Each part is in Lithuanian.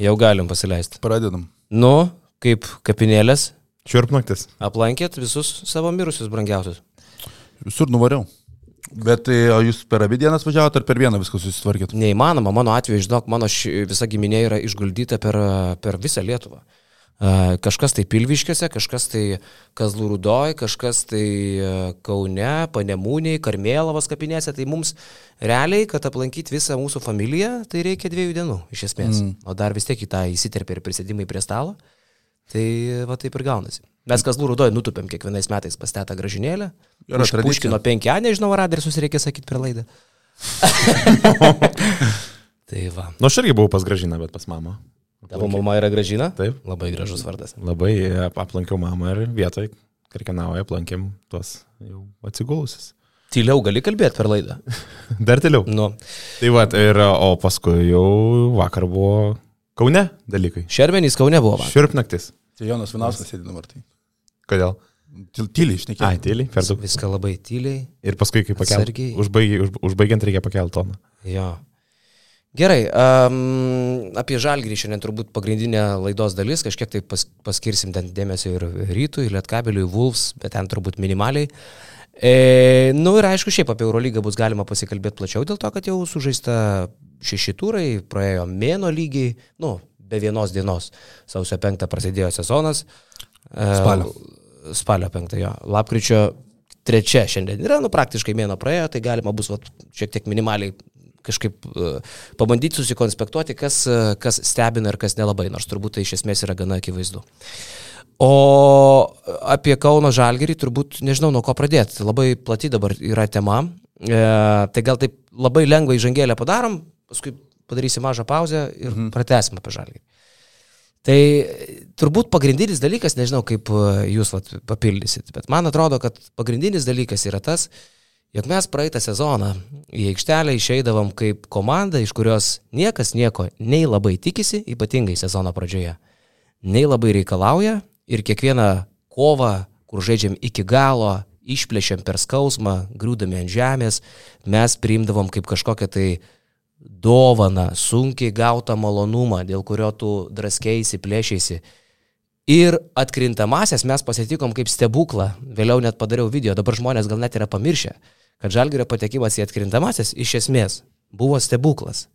Jau galim pasileisti. Pradedam. Nu, kaip kapinėlės, Šiurpnaktis. aplankėt visus savo mirusius brangiausius. Visur nuvariau. Bet tai, o jūs per abi dienas važiavote ar per vieną viską susitvarkėt? Neįmanoma, mano atveju, žinok, mano ši, visa giminė yra išguldyta per, per visą Lietuvą. E, Kažkas tai Pilviškėse, kažkas tai Kazlų Rudoj, kažkas tai e, Kaune, Panemūniai, Karmėlavas kapinėse. Tai mums realiai, kad aplankyti visą mūsų familiją, tai reikia dviejų dienų iš esmės. Mm. O dar vis tiek į tą įsiterpia ir prisėdimai prie stalo. Tai va taip ir gaunasi. Mes Kazlų Rudoj nutupėm kiekvienais metais pas tetą gražinėlę. Už tradicija. Puškino 5A, nežinau, ar adresus reikia sakyti per laidą. tai va. Nu, aš irgi buvau pas gražiną, bet pas mamą. Tavo mama yra gražina? Taip. Labai gražus vardas. Labai ap- aplankiau mamą ir vietoj, Kirkenauje, aplankėm tuos jau atsigulusius. Tyliau gali kalbėti per laidą. Dar tiliau. Nu, Tai va, ir, o paskui jau vakar buvo Kaune dalykai. Šermenys Kaune buvo. vakar. Šiurpnaktis. Tai Jonas Vinauskas sėdi dabar tai. Kodėl? Tyl- Tyliai Ai, išnekėjai. tyliai, per daug. Viską labai tyliai. Ir paskui, kai pakelti. Užbaigiant, už, užbaigiant reikia pakelti toną. Jo. Gerai, um, apie žalgyrį šiandien turbūt pagrindinė laidos dalis, kažkiek tai pas, paskirsim ten dėmesio ir rytui, lietkabeliui, Wolves, bet ten turbūt minimaliai. E, nu ir aišku, šiaip apie Eurolygą bus galima pasikalbėti plačiau, dėl to, kad jau sužaista šeši turai, praėjo mėno lygiai, nu, be vienos dienos. Sausio 5 prasidėjo sezonas. E, Spalio. Spalio 5, jo. Lapkričio 3 šiandien yra, nu, praktiškai mėno praėjo, tai galima bus vat, šiek tiek minimaliai kažkaip uh, pabandyti susikonspektuoti, kas, uh, kas stebina ir kas nelabai, nors turbūt tai iš esmės yra gana akivaizdu. O apie Kauno Žalgerį turbūt nežinau nuo ko pradėti. Labai plati dabar yra tema. E, tai gal taip labai lengvai žangėlę padarom, paskui padarysim mažą pauzę ir mhm. pratesim apie Žalgerį. Tai turbūt pagrindinis dalykas, nežinau kaip e, jūs vat, papildysit, bet man atrodo, kad pagrindinis dalykas yra tas, jog mes praeitą sezoną į aikštelę išeidavom kaip komanda, iš kurios niekas nieko nei labai tikisi, ypatingai sezono pradžioje, nei labai reikalauja ir kiekvieną kovą, kur žaidžiam iki galo, išplėšiam per skausmą, grūdami ant žemės, mes priimdavom kaip kažkokią tai dovaną, sunkiai gautą malonumą, dėl kurio tu draskėsi, plėšiasi. Ir atkrintamasias mes pasitikom kaip stebuklą. Vėliau net padariau video, dabar žmonės gal net yra pamiršę, kad žalgerio patekimas į atkrintamasias iš esmės buvo stebuklas.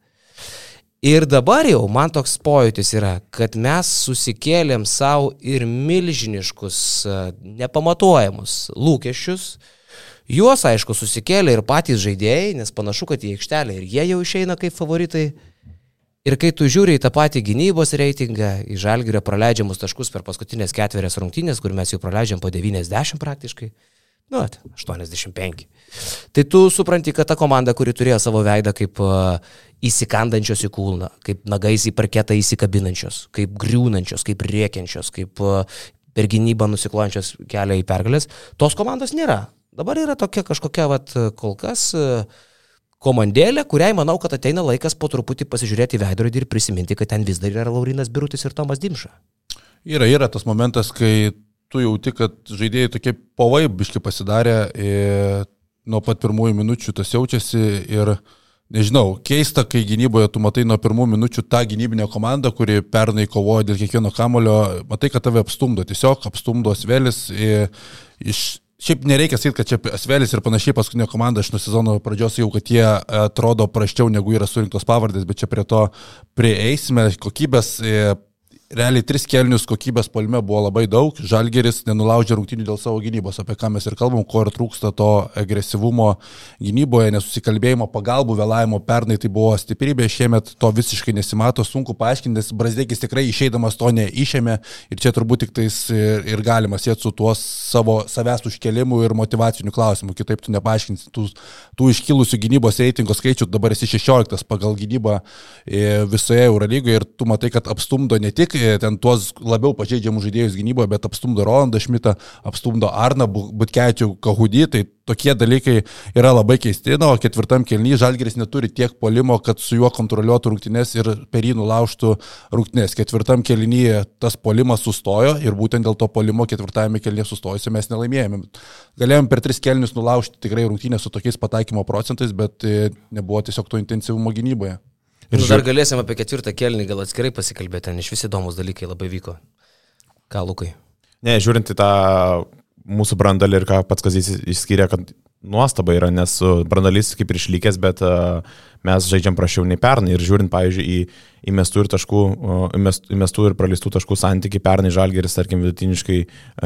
Ir dabar jau man toks pojūtis yra, kad mes susikėlėm savo ir milžiniškus, e, nepamatuojamus lūkesčius. Juos, aišku, susikėlė ir patys žaidėjai, nes panašu, kad į aikštelę ir jie jau išeina kaip favoritai. Ir kai tu žiūri į tą patį gynybos reitingą, į žalgerio praleidžiamus taškus per paskutinės ketverias rungtynės, kur mes jau praleidžiam po 90 praktiškai, nu, at, 85. Tai tu supranti, kad ta komanda, kuri turėjo savo veidą kaip uh, įsikandančios į kūną, kaip nagais į parketą įsikabinančios, kaip griūnančios, kaip rėkiančios, kaip uh, per gynybą nusiklojančios kelią į pergalės, tos komandos nėra. Dabar yra tokia kažkokia, vat, kol kas uh, komandėlė, kuriai manau, kad ateina laikas po truputį pasižiūrėti į veidrodį ir prisiminti, kad ten vis dar yra Laurinas Birutis ir Tomas Dimša. Yra, yra tas momentas, kai tu jauti, kad žaidėjai tokie pavaibiški pasidarė ir nuo pat pirmųjų minučių tas jaučiasi ir nežinau, keista, kai gynyboje tu matai nuo pirmų minučių tą gynybinę komandą, kuri pernai kovoja dėl kiekvieno kamulio, matai, kad tave apstumdo, tiesiog apstumdo Svelis iš Šiaip nereikia sakyti, kad čia Asvelis ir panašiai paskutinė komanda iš nuo sezono pradžios jau, kad jie atrodo praščiau negu yra surinktos pavardės, bet čia prie to prieisime kokybės. Realiai tris kelnius kokybės polime buvo labai daug, Žalgeris nenulaužė rungtinių dėl savo gynybos, apie ką mes ir kalbam, ko ir trūksta to agresyvumo gynyboje, nesusikalbėjimo, pagalbų, vėlavimo, pernai tai buvo stiprybė, šiemet to visiškai nesimato, sunku paaiškinti, nes Brazdėkis tikrai išeidamas to neišėmė ir čia turbūt tik tais ir, ir galima sėti su tuo savo savęs užkelimu ir motivaciniu klausimu, kitaip tu nepaaiškinsi tų, tų iškilusių gynybos reitingo skaičių, dabar esi 16 pagal gynybą e, visoje Eurolygoje ir tu matai, kad apstumdo ne tik e, ten tuos labiau pažeidžiamus žaidėjus gynyboje, bet apstumdo Rolandą Šmitą, apstumdo Arną Butkečių Kahudį, tai tokie dalykai yra labai keisti, na, o ketvirtam kelnyje Žalgeris neturi tiek polimo, kad su juo kontroliuotų rungtynės ir per jį nulaužtų rungtynės. Ketvirtam kelnyje tas polimas sustojo ir būtent dėl to polimo ketvirtame kelnyje sustojusi mes nelaimėjome. Galėjome per tris kelnius nulaužti tikrai rungtynės su tokiais pataikymo procentais, bet e, nebuvo tiesiog to intensyvumo gynyboje. Ir nu, dar galėsim apie ketvirtą kelnį gal atskirai pasikalbėti, ten iš vis įdomus dalykai labai vyko. Ką, Lukai? Ne, žiūrint į tą mūsų brandalį ir ką pats Kazys išskyrė, kad nuostaba yra, nes brandalys kaip ir išlikęs, bet uh, mes žaidžiam prašiau nei pernai. Ir žiūrint, pavyzdžiui, į įmestų ir, taškų, įmestų ir praleistų taškų santyki, pernai Žalgeris, tarkim, vidutiniškai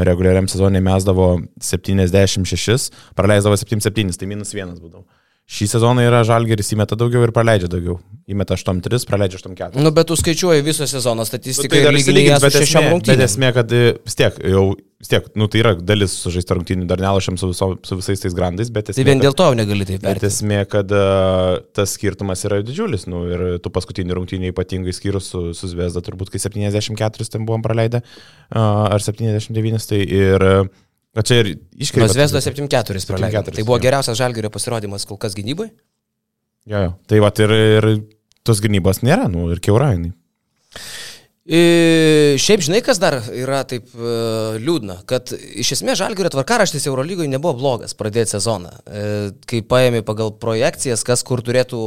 reguliariam sezonui mesdavo 76, praleisdavo 77, tai minus vienas būdavo. Šį sezoną yra Žalgeris įmeta daugiau ir praleidžia daugiau. Įmeta 8-3, praleidžia 8-4. Nu, bet tu skaičiuoji visą sezoną statistiką. Nu, tai dar lygiai bet rungtynėm. Bet esmė, kad e, vis tiek, jau, vis tiek, nu, tai yra dalis sužaista rungtynių, dar nelašėm su, viso, su visais tais grandais, bet esmė. Tai vien dėl to negali taip vertinti. Bet esmė, kad uh, tas skirtumas yra didžiulis, nu, ir tų paskutinių rungtynių ypatingai skyrus su, su Zvezda, turbūt kai 74 ten buvom praleidę, uh, ar 79, tai ir uh, O čia ir iškreipė. Nuo Zvezdo 7-4 praleido. Tai buvo geriausias Žalgirio pasirodymas kol kas gynybai? Jo, jo. Tai va ir, ir tos gynybos nėra, nu ir keurainai. E, šiaip žinai, kas dar yra taip e, liūdna, kad iš esmės Žalgirio tvarkaraštis Eurolygoje nebuvo blogas pradėti sezoną. E, kai paėmė pagal projekcijas, kas kur turėtų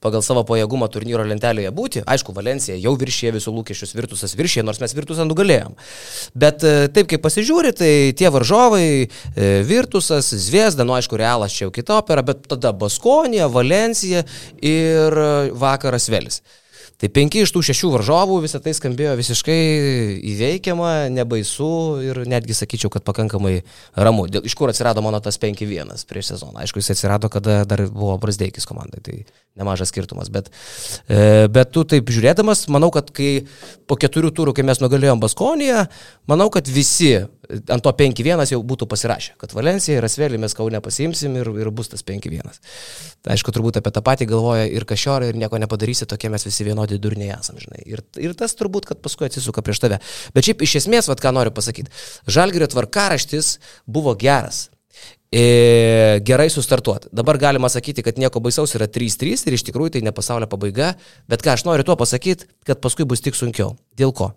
pagal savo pajėgumą turnyro lentelėje būti, aišku, Valencija jau viršė visų lūkesčius, Virtusas viršė, nors mes Virtusą nugalėjom. Bet taip kaip pasižiūri, tai tie varžovai, Virtusas, Zviesda, nu aišku, Realas čia jau kita opera, bet tada Baskonija, Valencija ir vakaras Velis. Tai penki iš tų šešių varžovų visą tai skambėjo visiškai įveikiama, nebaisu ir netgi sakyčiau, kad pakankamai ramu. Dėl, iš kur atsirado mano tas 5-1 prieš sezoną? Aišku, jis atsirado, kada dar buvo Brasdeikis komandai, tai nemažas skirtumas. Bet, e, bet tu taip žiūrėdamas, manau, kad kai po keturių turų, kai mes nugalėjom Baskoniją, manau, kad visi ant to 5-1 jau būtų pasirašę, kad Valencija ir Asvelį mes kaunę pasiimsim ir, ir bus tas 5-1. Tai aišku, turbūt apie tą patį galvoja ir Kašiorą ir nieko nepadarysi, tokie mes visi vienodi vienodi durniai esam, žinai. Ir, ir tas turbūt, kad paskui atsisuka prieš tave. Bet šiaip iš esmės, vad ką noriu pasakyti, Žalgirio tvarkaraštis buvo geras. E, gerai sustartuoti. Dabar galima sakyti, kad nieko baisaus yra 3-3 ir iš tikrųjų tai ne pasaulio pabaiga, bet ką aš noriu tuo pasakyti, kad paskui bus tik sunkiau. Dėl ko?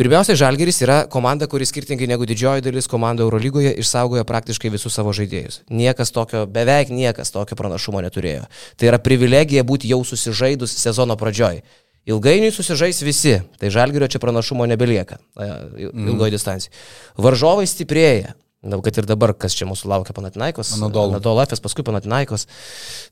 Pirmiausia, Žalgeris yra komanda, kuri skirtingai negu didžioji dalis komandų Eurolygoje išsaugojo praktiškai visus savo žaidėjus. Niekas tokio, beveik niekas tokio pranašumo neturėjo. Tai yra privilegija būti jau susižaidus sezono pradžioj. Ilgainiui susižais visi, tai Žalgerio čia pranašumo nebelieka mhm. ilgoje mm. distancijoje. Varžovai stiprėja. Na, kad ir dabar, kas čia mūsų laukia Panatinaikos. Anadolafės, paskui Panatinaikos.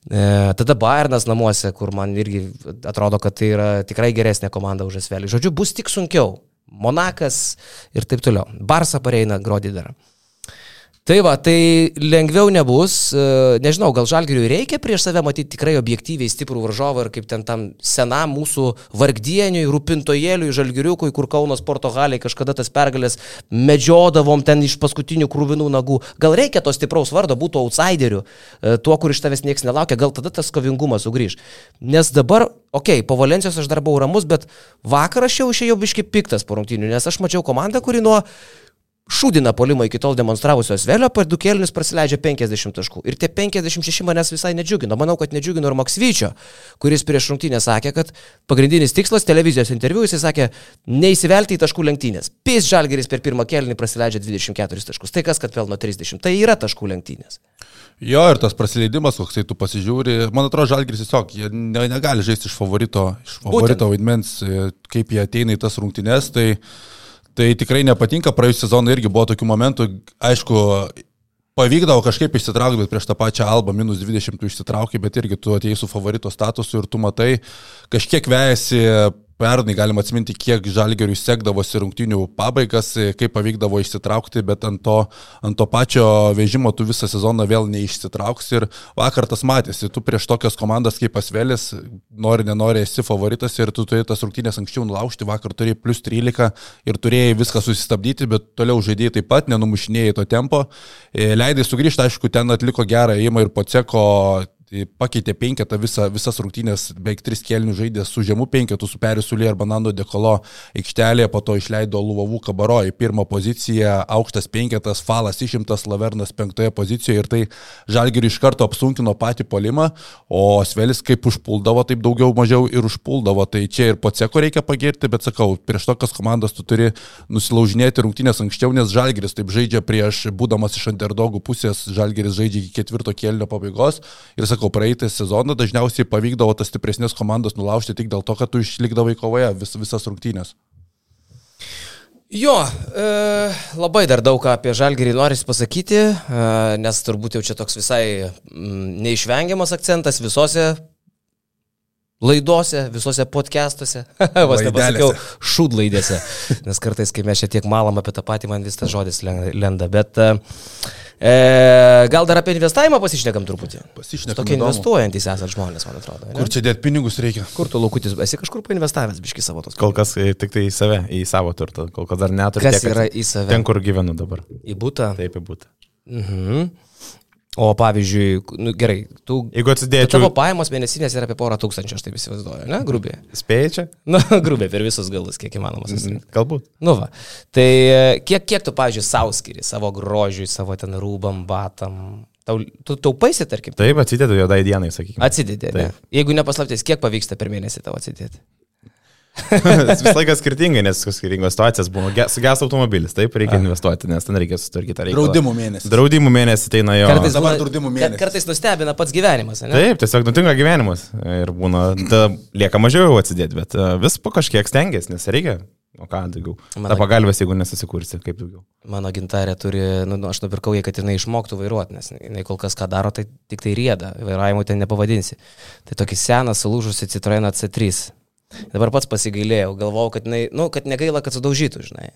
E, tada Bayernas namuose, kur man irgi atrodo, kad tai yra tikrai geresnė komanda už Esvelį. Žodžiu, bus tik sunkiau. Monakas ir taip toliau. Barsa pareina Grodį dar. Tai va, tai lengviau nebus. E, nežinau, gal žalgiriui reikia prieš save matyti tikrai objektyviai stiprų varžovą ir kaip ten tam senam mūsų vargdieniui, rūpintojėliui, žalgiriukui, kur Kaunas Portugaliai kažkada tas pergalės medžiodavom ten iš paskutinių krūvinų nagų. Gal reikia to stipraus vardo, būtų outsideriu, e, tuo, kur iš tavęs niekas nelaukia, gal tada tas kovingumas sugrįž. Nes dabar, okei, okay, po Valencijos aš dar buvau ramus, bet vakar aš jau išėjau biški piktas po rungtynių, nes aš mačiau komandą, kuri nuo šūdina polimą iki tol demonstravusios vėlio, per du kėlinius prasileidžia 50 taškų. Ir tie 56 manęs visai nedžiugino. Manau, kad nedžiugino ir Maksvyčio, kuris prieš rungtynę sakė, kad pagrindinis tikslas televizijos interviu, jisai sakė, neįsivelti į taškų lenktynės. Pys Žalgeris per pirmą kėlinį prasileidžia 24 taškus. Tai kas, kad pelno 30. Tai yra taškų lenktynės. Jo, ir tas praleidimas, koksai tu pasižiūri, man atrodo, Žalgiris tiesiog, jie ne, negali žaisti iš favorito, iš favorito Būtent. vaidmens, kaip jie ateina į tas rungtynes, tai Tai tikrai nepatinka, praėjusią sezoną irgi buvo tokių momentų, aišku, pavykdavo kažkaip išsitraukti, bet prieš tą pačią albą minus 20 tu išsitrauki, bet irgi tu atėjai su favorito statusu ir tu matai, kažkiek vejasi pernai galima atsiminti, kiek žalgeriui sekdavosi rungtinių pabaigas, kaip pavykdavo išsitraukti, bet ant to, ant to pačio vežimo tu visą sezoną vėl neišsitrauks ir vakar tas matėsi, tu prieš tokias komandas kaip Pasvelis, nori, nenori, esi favoritas ir tu turėjai tas rungtynės anksčiau nulaužti, vakar turėjai plus 13 ir turėjai viską susistabdyti, bet toliau žaidėjai taip pat, nenumušinėjai to tempo, e, leidai sugrįžti, aišku, ten atliko gerą įimą ir Poceko Tai pakeitė penketą visą, visas rungtynės, beveik tris kėlinių žaidė su žemu penketu, su Perisulė ir Banando Dekolo aikštelėje, po to išleido Luvavų Kabaro į pirmą poziciją, aukštas penketas, Falas išimtas, Lavernas penktoje pozicijoje ir tai Žalgirį iš karto apsunkino patį polimą, o Svelis kaip užpuldavo, taip daugiau mažiau ir užpuldavo. Tai čia ir po ceko reikia pagirti, bet sakau, prieš tokias komandas tu turi nusilaužinėti rungtynės anksčiau, nes Žalgiris taip žaidžia prieš, būdamas iš underdogų pusės, Žalgiris žaidžia iki ketvirto kėlinio pabaigos. Ir sakau, sakau, praeitą sezoną dažniausiai pavykdavo tas stipresnės komandos nulaužti tik dėl to, kad tu išlikdavai kovoje vis, visas rungtynės. Jo, e, labai dar daug apie Žalgirį noris pasakyti, e, nes turbūt jau čia toks visai m, neišvengiamas akcentas visose laidose, visose podcastuose, vos nepasakiau, šūdlaidėse, nes kartais, kai mes čia tiek malam apie tą patį, man vis tas žodis lenda, bet e, e, gal dar apie investavimą pasišnekam truputį. Pasišnekam. Tokie investuojantys esate žmonės, man atrodo. Ne? Kur čia dėti pinigus reikia? Kur tu laukutis, esi kažkur painvestavęs, biški savo tos. Kol kas e, tik tai į save, į savo turtą, kol kas dar neturiu. Kas tiek, yra į save? Ten, kur gyvenu dabar. Į būtą? Taip, į būtą. Mhm. O pavyzdžiui, nu, gerai, tu... Jeigu atsidėčiau... Tavo pajamos mėnesinės yra apie porą tūkstančių, aš taip įsivaizduoju, ne? Grubiai. Spėjai čia? Na, grubiai per visus galus, kiek įmanoma. Mm, galbūt. Nu va. Tai kiek, kiek tu, pavyzdžiui, savo skiri, savo grožiui, savo ten rūbam, batam? Tau, tu taupaisi, tarkim? Taip, atsidėdu juodai dienai, sakykime. Atsidėdė. Ne? Jeigu nepaslaptis, kiek pavyksta per mėnesį tavo atsidėti? Visą laiką skirtingai, nes skirtingos situacijas būna. Suges automobilis, taip, reikia A. investuoti, nes ten reikia sutvarkyti reikalą. Draudimų mėnesį. Draudimų mėnesį tai na jo. Kartais, dabar draudimų mėnesį. Kartais nustebina pats gyvenimas, ne? Taip, tiesiog nutinka gyvenimas. Ir būna, ta, lieka mažiau atsidėti, bet vis po kažkiek stengiasi, nes reikia. O ką daugiau? Mano, Ta pagalbės, jeigu nesusikursi, kaip daugiau. Mano gintarė turi, nu, aš nupirkau ją, kad jinai išmoktų vairuoti, nes jinai kol kas ką daro, tai tik tai rėda, vairavimo ten nepavadinsi. Tai tokį seną sulūžusi Citroeną C3 Dabar pats pasigailėjau, galvojau, kad, jinai, nu, kad negaila, kad sudaužytų, žinai.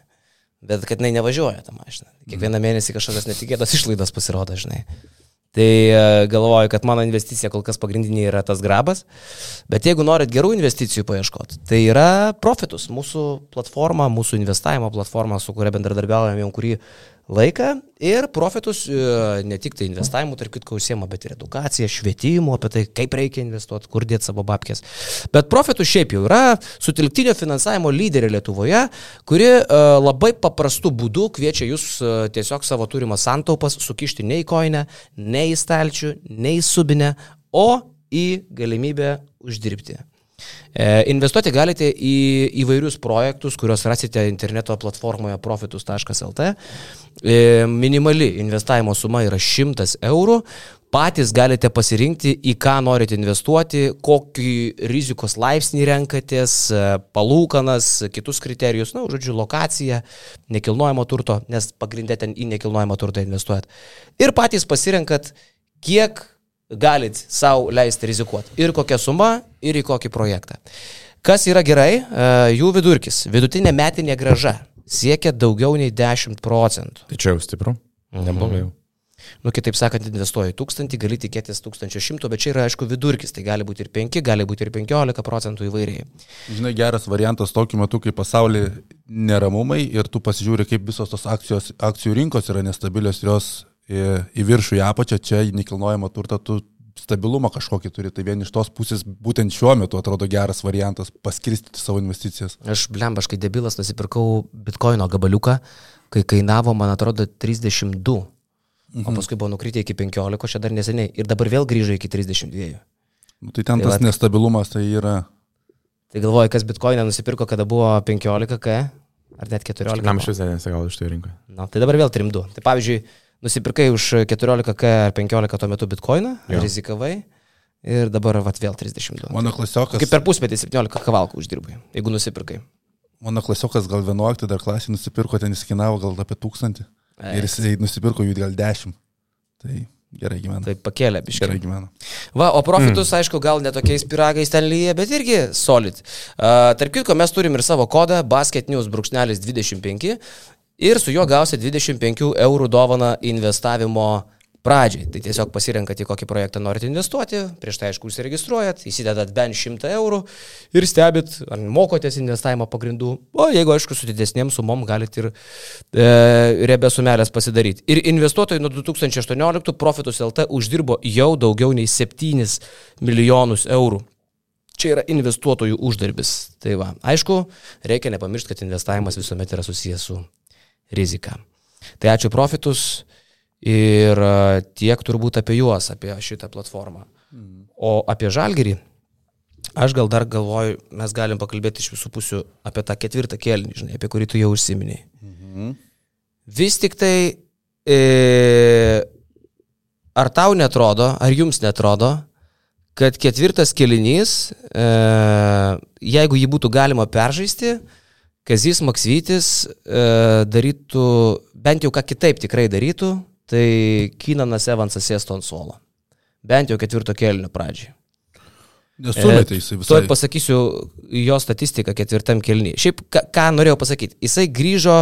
Bet kad jinai nevažiuoja tą mašiną. Kiekvieną mėnesį kažkokios netikėtos išlaidos pasirodo, žinai. Tai e, galvoju, kad mano investicija kol kas pagrindinė yra tas grabas. Bet jeigu norit gerų investicijų paieškoti, tai yra Profitus, mūsų platforma, mūsų investavimo platforma, su kuria bendradarbiaujame jau kurį laiką ir profitus e, ne tik tai investavimu, tarp kitko, užsiema, bet ir edukacija, švietimu apie tai, kaip reikia investuoti, kur dėti savo babkės. Bet profitus šiaip jau yra sutelktinio finansavimo lyderė Lietuvoje, kuri uh, labai paprastų būdų kviečia jūs uh, tiesiog savo turimas santaupas sukišti ne į koinę, ne į stalčių, ne į subinę, o į galimybę uždirbti. E, investuoti galite į įvairius projektus, kuriuos rasite interneto platformoje profitus.lt. E, minimali investavimo suma yra 100 eurų. Patys galite pasirinkti, į ką norite investuoti, kokį rizikos laipsnį renkatės, e, palūkanas, kitus kriterijus, na, žodžiu, lokaciją, nekilnojamo turto, nes pagrindė ten į nekilnojamo turtą investuojat. Ir patys pasirenkat, kiek galit savo leisti rizikuoti. Ir kokia suma, ir į kokį projektą. Kas yra gerai, e, jų vidurkis, vidutinė metinė graža siekia daugiau nei 10 procentų. Tai čia jau stipru. Mhm. Neblogai. Nu, kitaip sakant, investuoji tūkstantį, gali tikėtis 1100, bet čia yra aišku vidurkis, tai gali būti ir 5, gali būti ir 15 procentų įvairiai. Žinai, geras variantas tokiu metu, kai pasaulyje neramumai ir tu pasižiūri, kaip visos tos akcijos, akcijų rinkos yra nestabilios jos į, į viršų, į apačią, čia į nekilnojamą turtą tu stabilumą kažkokį turi. Tai vien iš tos pusės būtent šiuo metu atrodo geras variantas paskirstyti savo investicijas. Aš blembaškai debilas nusipirkau bitkoino gabaliuką, kai kainavo, man atrodo, 32. Mhm. O paskui buvo nukritę iki 15, čia dar neseniai. Ir dabar vėl grįžo iki 32. Nu, tai ten tai tas va, nestabilumas tai yra. Tai galvoju, kas bitkoiną nusipirko, kada buvo 15 k, ar net 14. Kam iš vis nesigavo iš to rinkoje? Na, tai dabar vėl 3-2. Tai pavyzdžiui, nusipirkai už 14K ar 15 tuo metu bitkoiną, rizikavai ir dabar vat, vėl 32. Mano klasiokas. Kaip per pusmetį 17 kavalkų uždirbai, jeigu nusipirkai. Mano klasiokas gal 11 dar klasį nusipirko, ten jis kainavo gal apie 1000 ir jis nusipirko jų gal 10. Tai gerai gyvena. Tai pakėlė biškai. Gerai gyvena. Va, o profitus, mm. aišku, gal netokiais piragais ten lyja, bet irgi solid. Uh, tarp kitko, mes turim ir savo kodą basketnews brūkšnelis 25 ir su juo gausi 25 eurų dovaną investavimo pradžiai. Tai tiesiog pasirenkate, į kokį projektą norite investuoti, prieš tai aišku užsiregistruojat, įsidedat bent 100 eurų ir stebit, ar mokotės investavimo pagrindų, o jeigu aišku su didesnėm sumom galite ir e, rebė sumelės pasidaryti. Ir investuotojai nuo 2018 Profitus LT uždirbo jau daugiau nei 7 milijonus eurų. Čia yra investuotojų uždarbis. Tai va, aišku, reikia nepamiršti, kad investavimas visuomet yra susijęs su rizika. Tai ačiū Profitus ir e, tiek turbūt apie juos, apie šitą platformą. O apie Žalgerį, aš gal dar galvoju, mes galim pakalbėti iš visų pusių apie tą ketvirtą kėlinį, žinai, apie kurį tu jau užsiminiai. Mhm. Vis tik tai, e, ar tau netrodo, ar jums netrodo, kad ketvirtas kelinys, e, jeigu jį būtų galima peržaisti, Kazis Maksytis e, darytų, bent jau ką kitaip tikrai darytų, tai Kinanas Evansas sėstų ant suolo. Bent jau ketvirto kelnio pradžiai. Nesumetė jisai visai. Tuoj pasakysiu jo statistiką ketvirtam kelniui. Šiaip, ką, ką norėjau pasakyti, jisai grįžo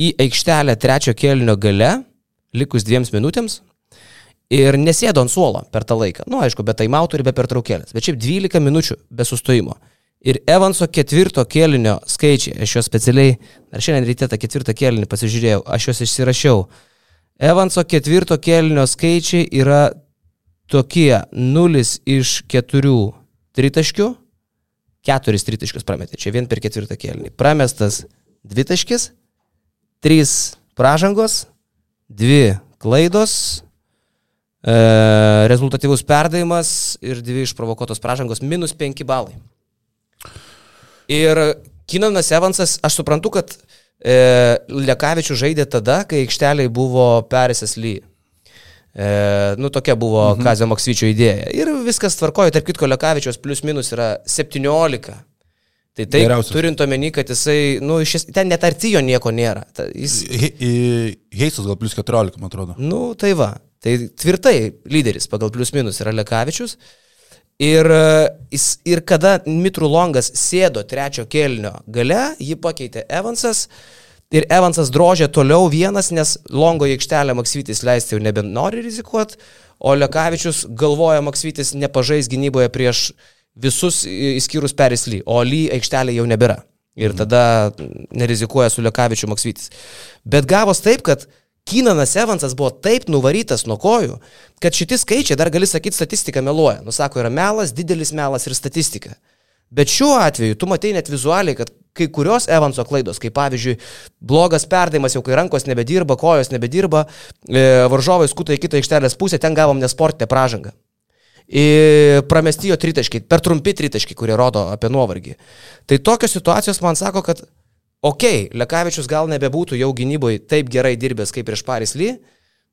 į aikštelę trečio kelnio gale, likus dviems minutėms, ir nesėdo ant suolo per tą laiką. Na, nu, aišku, be taimautų ir be pertraukėlės. Bet šiaip 12 minučių be sustojimo. Ir Evanso ketvirto kėlinio skaičiai, aš juos specialiai, ar šiandien ryte tą ketvirtą kėlinį pasižiūrėjau, aš juos išsirašiau. Evanso ketvirto kėlinio skaičiai yra tokie. 0 iš 4 tritaškių, 4 tritaškius prametė, čia vien per ketvirtą kėlinį. Pramestas 2 taškis, 3 pražangos, 2 klaidos, e, rezultatyvus perdavimas ir 2 išprovokuotos pražangos, minus 5 balai. Ir Kinanas Evansas, aš suprantu, kad e, Lekavičių žaidė tada, kai aikšteliai buvo Perisas Ly. E, nu, tokia buvo mhm. Kazio Maksvyčio idėja. Ir viskas tvarkojo, tarp kitko, Lekavičios plius minus yra 17. Tai taip, Geriausias. turint omeny, kad jisai, nu, šis, ten net arcijo nieko nėra. Ta, jis... Heisas gal plus 14, man atrodo. Nu, tai va. Tai tvirtai lyderis pagal plius minus yra Lekavičius. E, ir kada Mitru Longas sėdo trečio kelnio gale, jį pakeitė Evansas. Ir Evansas drožė toliau vienas, nes Longo aikštelę Maksytis leisti jau nebenori rizikuoti, o Lekavičius galvoja, Maksytis nepažais gynyboje prieš visus įskyrus Perislį, o Ly aikštelė jau nebėra. Ir tada nerizikuoja su Lekavičiu Maksytis. Bet gavos taip, kad Kynanas Evansas buvo taip nuvarytas nuo kojų, kad šitie skaičiai, dar gali sakyti, statistika meluoja. Nusako, yra melas, didelis melas ir statistika. Bet šiuo atveju tu matai net vizualiai, kad kai kurios Evanso klaidos, kaip pavyzdžiui, blogas perdavimas, jau kai rankos nebedirba, kojos nebedirba, e, varžovai skuta į kitą aikštelės pusę, ten gavom nesportinę pražangą. Ir pramestijo tritaškiai, per trumpi tritaškiai, kurie rodo apie nuovargį. Tai tokios situacijos man sako, kad ok, Lekavičius gal nebebūtų jau gynyboje taip gerai dirbęs kaip prieš Paris Ly,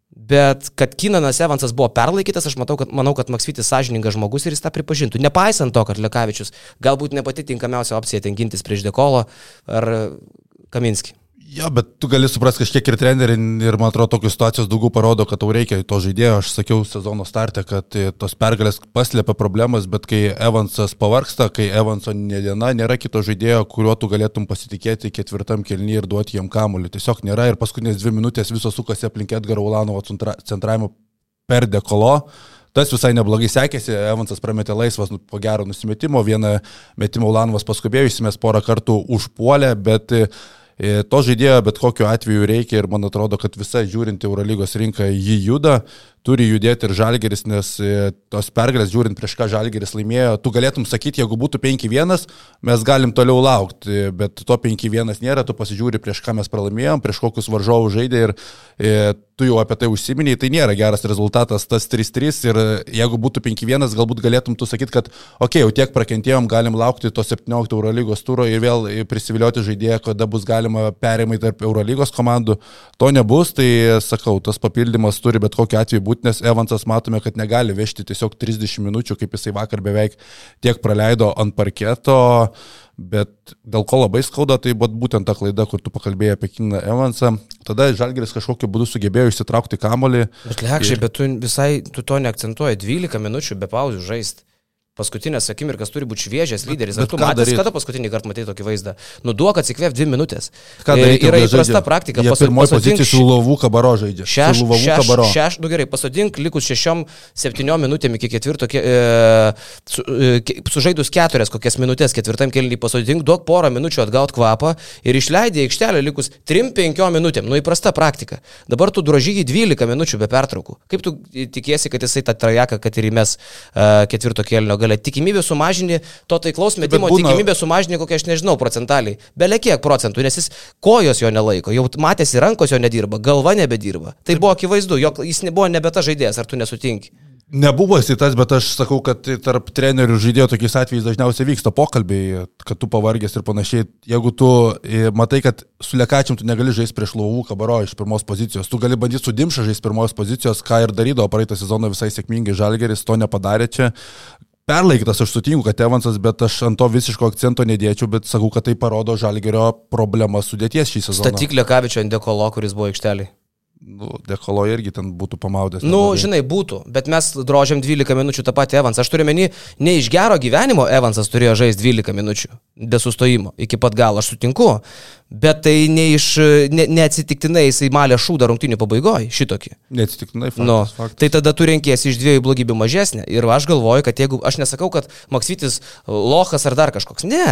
bet kad Kinanas Evansas buvo perlaikytas, aš matau, kad, manau, kad Maksvitis sąžiningas žmogus ir jis tą pripažintų. Nepaisant to, kad Lekavičius galbūt ne pati tinkamiausia opcija ten gintis prieš Dekolo ar Kaminski. Jo, bet tu gali suprasti kažkiek ir trenerių ir man atrodo, tokios situacijos daugiau parodo, kad tau reikia to žaidėjo. Aš sakiau sezono startę, kad e, tos pergalės paslėpia problemas, bet kai Evansas pavarksta, kai Evanso ne diena, nėra kito žaidėjo, kuriuo tu galėtum pasitikėti ketvirtam kelnyje ir duoti jam kamuolį. Tiesiog nėra ir paskutinės dvi minutės visos sukasi aplink Edgaro Ulanovo centravimo per dekolo. Tas visai neblogai sekėsi, Evansas prametė laisvas, nu, po gero nusimetimo, vieną metimą Ulanovas paskubėjo, įsimės porą kartų užpuolę, bet uh, to žaidėjo bet kokiu atveju reikia ir man atrodo, kad visa žiūrint Eurolygos rinką jį juda turi judėti ir Žalgeris, nes e, tos pergalės, žiūrint prieš ką Žalgeris laimėjo, tu galėtum sakyti, jeigu būtų 5-1, mes galim toliau laukti, bet to 5-1 nėra, tu pasižiūri prieš ką mes pralaimėjom, prieš kokius varžovus žaidė ir e, tu jau apie tai užsiminiai, tai nėra geras rezultatas tas 3-3 ir jeigu būtų 5-1, galbūt galėtum tu sakyti, kad okei, okay, jau tiek prakentėjom, galim laukti to 17 Eurolygos turo ir vėl prisivilioti žaidėją, kada bus galima perimai tarp Eurolygos komandų. To nebus, tai sakau, tas papildymas turi bet kokiu atveju būti, nes Evansas matome, kad negali vežti tiesiog 30 minučių, kaip jisai vakar beveik tiek praleido ant parketo. Bet dėl ko labai skauda, tai buvo būtent ta klaida, kur tu pakalbėjai apie Kiną Evansą. Tada Žalgeris kažkokiu būdu sugebėjo išsitraukti kamolį. Bet lekščiai, ir... bet tu visai tu to neakcentuoji. 12 minučių be pauzių žaisti paskutinės akimirkas turi būti šviežias lyderis. Ar tu matęs, kada paskutinį kartą matai tokį vaizdą? Nu, duok atsikvėp dvi minutės. Ką daryti? Yra įprasta praktika. Jie pirmoji pozicija su Lavų kabaro žaidžia. Šeš, šeš, šeš, nu gerai, pasodink likus šešiom, septyniom minutėm iki ketvirto, e, su, e, sužaidus keturias kokias minutės ketvirtam kelnį pasodink, duok porą minučių atgauti kvapą ir išleidai aikštelę likus 3-5 minutėm. Nu, įprasta praktika. Dabar tu drožygi 12 minučių be pertraukų. Kaip tu tikiesi, kad jisai tą trajeką, kad ir įmes uh, ketvirto kelnio gali? Pergalę, tikimybė sumažini to taiklaus metimo, būna... tikimybė sumažini kokią aš nežinau procentaliai, belie kiek procentų, nes jis kojos jo nelaiko, jau matėsi rankos jo nedirba, galva nebedirba. Tai buvo akivaizdu, jog jis nebuvo nebe ta žaidėjas, ar tu nesutinki? Nebuvo jisai tas, bet aš sakau, kad tarp trenerių ir žaidėjų tokiais atvejais dažniausiai vyksta pokalbiai, kad tu pavargęs ir panašiai. Jeigu tu e, matai, kad su lekačiam tu negali žaisti prieš lauvų kabaro iš pirmos pozicijos, tu gali bandyti su dimša žaisti pirmos pozicijos, ką ir darydavo praeitą sezoną visai sėkmingai žalgeris, to nepadarė čia. Perlaikytas aš sutinku, kad Evansas, bet aš ant to visiško akcento nedėčiau, bet sakau, kad tai parodo žalgerio problemą sudėties šį sezoną. Statyklė Kavičio ant dekolo, kuris buvo aikštelį. Nu, dekolo irgi ten būtų pamaudęs. Nu, neblogai. žinai, būtų, bet mes drožiam 12 minučių tą patį Evansą. Aš turiu menį, ne iš gero gyvenimo Evansas turėjo žaisti 12 minučių, be sustojimo, iki pat galo, aš sutinku, Bet tai ne iš, ne, neatsitiktinai jisai malė šūdą rungtinių pabaigoje, šitokį. Neatsitiktinai, faktas, nu, faktas. Tai tada tu renkiesi iš dviejų blogybių mažesnę. Ir aš galvoju, kad jeigu, aš nesakau, kad Maksytis Lohas ar dar kažkoks, ne.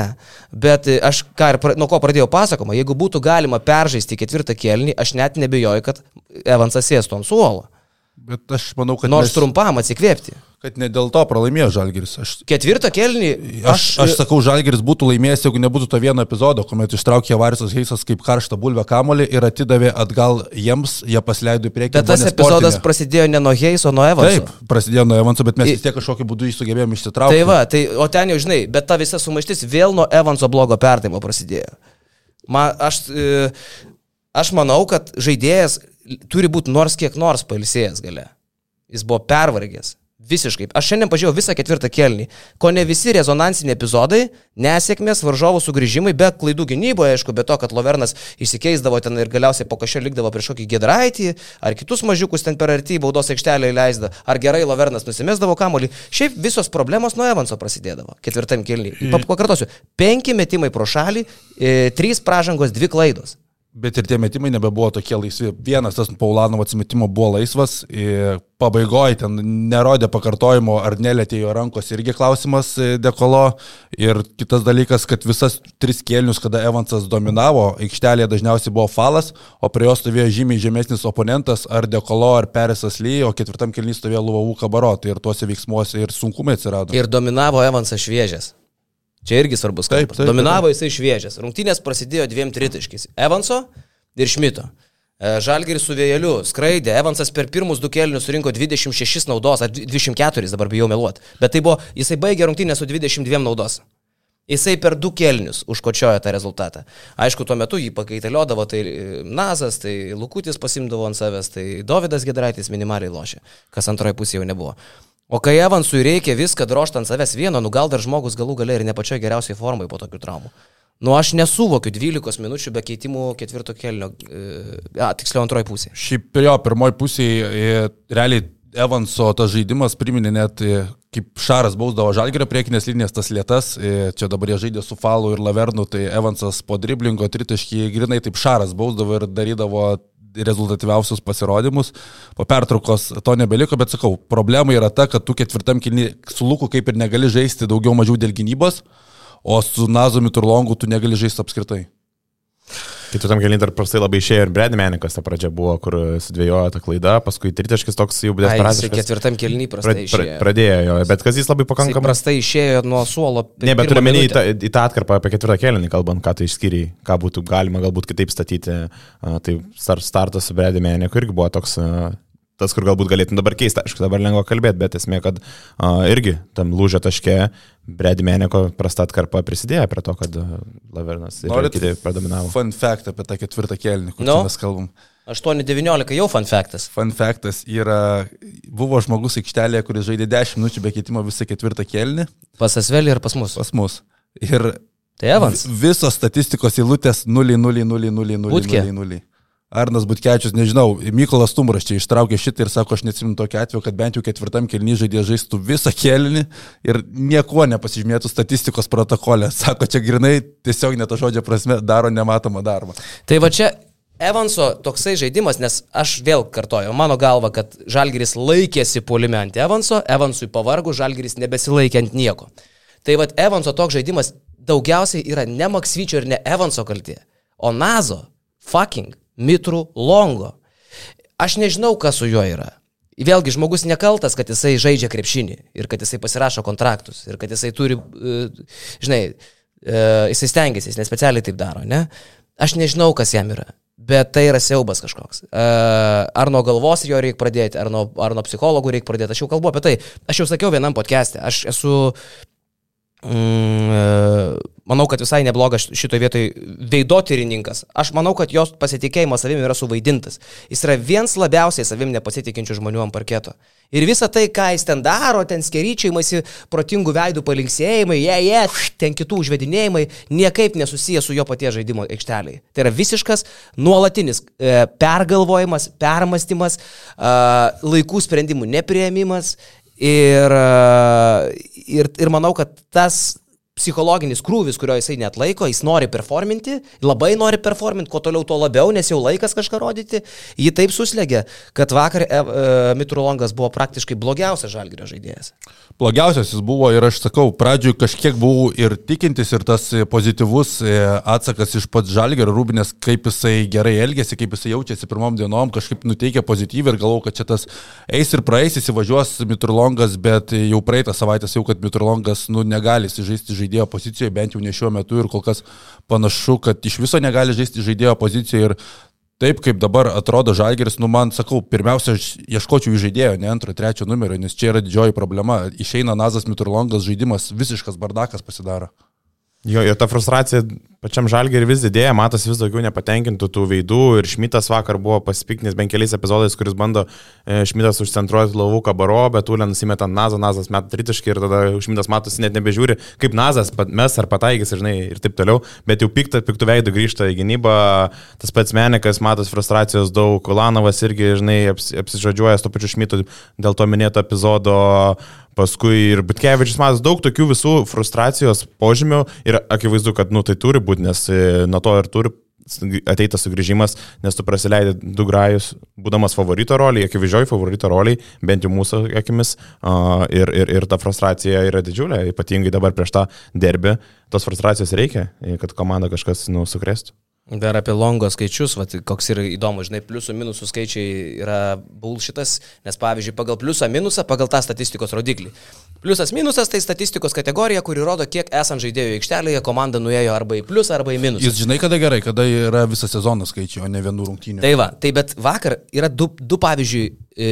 Bet aš ką ir nuo ko pradėjau pasakoma, jeigu būtų galima peržaisti ketvirtą kelnį, aš net nebejoju, kad Evansas sėstų ant suolo. Bet aš manau, kad... Nors mes... trumpam atsikvėpti. Kad ne dėl to pralaimėjo Žalgiris. Aš, Ketvirtą kelnį. Aš, aš, aš sakau, Žalgiris būtų laimėjęs, jeigu nebūtų to vieno epizodo, kuomet ištraukė Varisas Heisas kaip karštą bulvę kamolį ir atidavė atgal jiems, jie pasileido į priekį. Bet tas epizodas sportinė. prasidėjo ne nuo Heiso, nuo Evanso. Taip, prasidėjo nuo Evanso, bet mes vis tiek kažkokiu būdu jį sugebėjome išsitraukti. Tai va, tai, o ten jau žinai, bet ta visa sumaištis vėl nuo Evanso blogo perdavimo prasidėjo. Man, aš, e, aš manau, kad žaidėjas turi būti nors kiek nors pailsėjęs gale. Jis buvo pervargęs. Visiškai. Aš šiandien pažiūrėjau visą ketvirtą kelnį. Ko ne visi rezonansiniai epizodai, nesėkmės, varžovų sugrįžimai, be klaidų gynyboje, aišku, be to, kad Lovernas išsikeisdavo ten ir galiausiai po kažkio likdavo prieš kokį gedraitį, ar kitus mažiukus ten per arti baudos aikštelę įleisdavo, ar gerai Lovernas nusimesdavo kamolį. Šiaip visos problemos nuo Evanso prasidėdavo ketvirtam kelnį. Pakartosiu, penki metimai pro šalį, e, trys pražangos, dvi klaidos. Bet ir tie metimai nebebuvo tokie laisvi. Vienas tas Paulanovo atsimetimo buvo laisvas, pabaigoje ten nerodė pakartojimo, ar nelėtė jo rankos, irgi klausimas dekolo. Ir kitas dalykas, kad visas tris kėlinius, kada Evansas dominavo, aikštelėje dažniausiai buvo falas, o prie jo stovėjo žymiai žemesnis oponentas, ar dekolo, ar Perisas Ly, o ketvirtam kėlinys stovėjo Luvavų kabaro. Tai ir tuose veiksmuose ir sunkumai atsirado. Ir dominavo Evansas šviežias. Čia irgi svarbus taip, taip, taip. Dominavo jisai šviežias. Rungtynės prasidėjo dviem tritaškiais. Evanso ir Šmito. E, Žalgeris su vėjeliu skraidė, Evansas per pirmus du kelnius surinko 26 naudos, ar 24, dabar bijau meluoti. Bet tai buvo, jisai baigė rungtynę su 22 naudos. Jisai per du kelnius užkočiojo tą rezultatą. Aišku, tuo metu jį pakaitaliodavo, tai Nazas, tai Lukutis pasimdavo ant savęs, tai Davidas Gedraitis minimaliai lošė, kas antroje pusėje jau nebuvo. O kai Evansui reikia viską drožti ant savęs vieno, nu gal dar žmogus galų galiai ir ne pačioje geriausiai formai po tokių traumų. Nu aš nesuvokiu 12 minučių be keitimų ketvirto kelio, e, a, tiksliau antroji pusė. Šiaip jo, pirmoji pusė, e, realiai Evanso tas žaidimas priminė net e, kaip Šaras bausdavo žalgerio priekinės linijas tas lietas, e, čia dabar jie žaidė su Falu ir Lavernu, tai Evansas po driblingo tritaškį grinai taip Šaras bausdavo ir darydavo rezultatyviausius pasirodymus. Po pertraukos to nebeliko, bet sakau, problema yra ta, kad tu ketvirtam kilni su Luku kaip ir negali žaisti daugiau mažiau dėl gynybos, o su Nazomi Turlongu tu negali žaisti apskritai. Kitų tam keliai dar prastai labai išėjo ir Bredmenikas ta pradžia buvo, kur sudvėjojo tą klaidą, paskui tritaškis toks jau buvo desperatiškas. Ketvirtam keliai prastai pra, išėjo. Pra, pradėjo jo, bet kas jis labai pakankamai. Jis prastai išėjo nuo suolo. Ne, bet turiu menį į, į tą atkarpą apie ketvirtą kelią, kalbant, ką tai išskyriai, ką būtų galima galbūt kitaip statyti. Tai startas su Bredmeniku irgi buvo toks tas, kur galbūt galėtum dabar keisti, aišku, dabar lengva kalbėti, bet esmė, kad uh, irgi tam lūžio taške Bredmeneko prasta atkarpa prisidėjo prie to, kad Lavernas ir kiti predominavo. Fun fact apie tą ketvirtą kelnį, kur no. mes kalbam. 8-19 jau fun factas. Fun factas yra, buvo žmogus aikštelėje, kuris žaidė 10 minučių be keitimo visą ketvirtą kelnį. Pas Asvelį ir pas mus. Pas mus. Ir tai Evans. Visos statistikos eilutės 0, 0, 0, 0, 0, 0, 0. Arnas Butkečius, nežinau, Mykolas Tumbras čia ištraukė šitą ir sako, aš neatsimenu tokio atveju, kad bent jau ketvirtam kelnį žaidė žaistų visą kelnį ir nieko nepasižymėtų statistikos protokolė. Sako, čia grinai tiesiog net to žodžio prasme daro nematomą darbą. Tai va čia Evanso toksai žaidimas, nes aš vėl kartoju, mano galva, kad Žalgiris laikėsi puolime ant Evanso, Evansui pavargu, Žalgiris nebesilaikė ant nieko. Tai va Evanso toks žaidimas daugiausiai yra ne Maksvyčio ir ne Evanso kaltė, o Nazo, fucking Mitrų Longo. Aš nežinau, kas su juo yra. Vėlgi, žmogus nekaltas, kad jisai žaidžia krepšinį ir kad jisai pasirašo kontraktus ir kad jisai turi, e, žinai, e, jisai stengiasi, jis nespecialiai taip daro, ne? Aš nežinau, kas jam yra. Bet tai yra siaubas kažkoks. E, ar nuo galvos jo reikia pradėti, ar nuo, ar nuo psichologų reikia pradėti. Aš jau kalbu apie tai. Aš jau sakiau vienam podcast'e. Aš esu manau, kad visai neblogas šitoje vietoje veidotyrininkas. Aš manau, kad jos pasitikėjimas savimi yra suvaidintas. Jis yra vienas labiausiai savim nepasitikinčių žmonių ant parketo. Ir visa tai, ką jis ten daro, ten skeryčiaimasi, protingų veidų palinksėjimai, jie, yeah, jie, yeah, ten kitų užvedinėjimai, niekaip nesusiję su jo paties žaidimo aikšteliai. Tai yra visiškas nuolatinis e, pergalvojimas, permastymas, e, laikų sprendimų neprieimimas Ir, ir, ir manau, kad tas psichologinis krūvis, kurio jisai net laiko, jis nori performinti, labai nori performinti, kuo toliau, tuo labiau, nes jau laikas kažką rodyti, jį taip suslegė, kad vakar e, e, Mitrulongas buvo praktiškai blogiausias žalgerio žaidėjas. Blogiausias jis buvo ir aš sakau, pradžioj kažkiek buvau ir tikintis ir tas pozityvus e, atsakas iš pats Žalgerio Rūbinės, kaip jisai gerai elgėsi, kaip jisai jaučiasi pirmom dienom, kažkaip nuteikia pozityviai ir galvau, kad čia tas eis ir praeis, įsivažiuos Mitrulongas, bet jau praeitą savaitę jau, kad Mitrulongas nu, negali žaisti žaidėjo pozicijoje, bent jau ne šiuo metu ir kol kas panašu, kad iš viso negali žaisti žaidėjo pozicijoje ir Taip kaip dabar atrodo Žalgeris, nu man sakau, pirmiausia, aš ieškočiau žaidėjo, ne antro, trečio numerio, nes čia yra didžioji problema. Išeina Nazas Miturlongas žaidimas, visiškas bardakas pasidaro. Jo, jo ta frustracija pačiam žalgiai vis didėja, matos vis daugiau nepatenkintų tų veidų ir Šmitas vakar buvo pasipiknęs bent keliais epizodais, kuris bando e, Šmitas užcentruoti laivų kabaro, bet Ulė nusimeta Nazą, Nazas met tritiškai ir tada Šmitas matosi net nebežiūri, kaip Nazas mes ar pataigys, žinai, ir taip toliau, bet jau piktą, piktų veidų grįžta į gynybą, tas pats Menikas, matos frustracijos daug, Kulanovas irgi, žinai, apsižodžiuoja su pačiu Šmitu dėl to minėto epizodo. Paskui ir Butkevičius matas daug tokių visų frustracijos požymių ir akivaizdu, kad nu, tai turi būti, nes e, nuo to ir turi ateitas sugrįžimas, nes tu prasileidai du grajus, būdamas favorito roliai, akivaizdžioj favorito roliai, bent jau mūsų akimis, ir, ir, ir ta frustracija yra didžiulė, ypatingai dabar prieš tą derbį, tos frustracijos reikia, kad komanda kažkas nu, sukrėstų. Dar apie longo skaičius, vat, koks yra įdomu, žinai, pliusų minusų skaičiai yra bulšitas, nes pavyzdžiui, pagal pliusą minusą, pagal tą statistikos rodiklį. Pliusas minusas tai statistikos kategorija, kuri rodo, kiek esant žaidėjų aikštelėje komanda nuėjo arba į pliusą, arba į minusą. Jis žinai, kada gerai, kada yra visą sezoną skaičiai, o ne vienų rungtynių. Tai va, tai bet vakar yra du, du pavyzdžiui, e,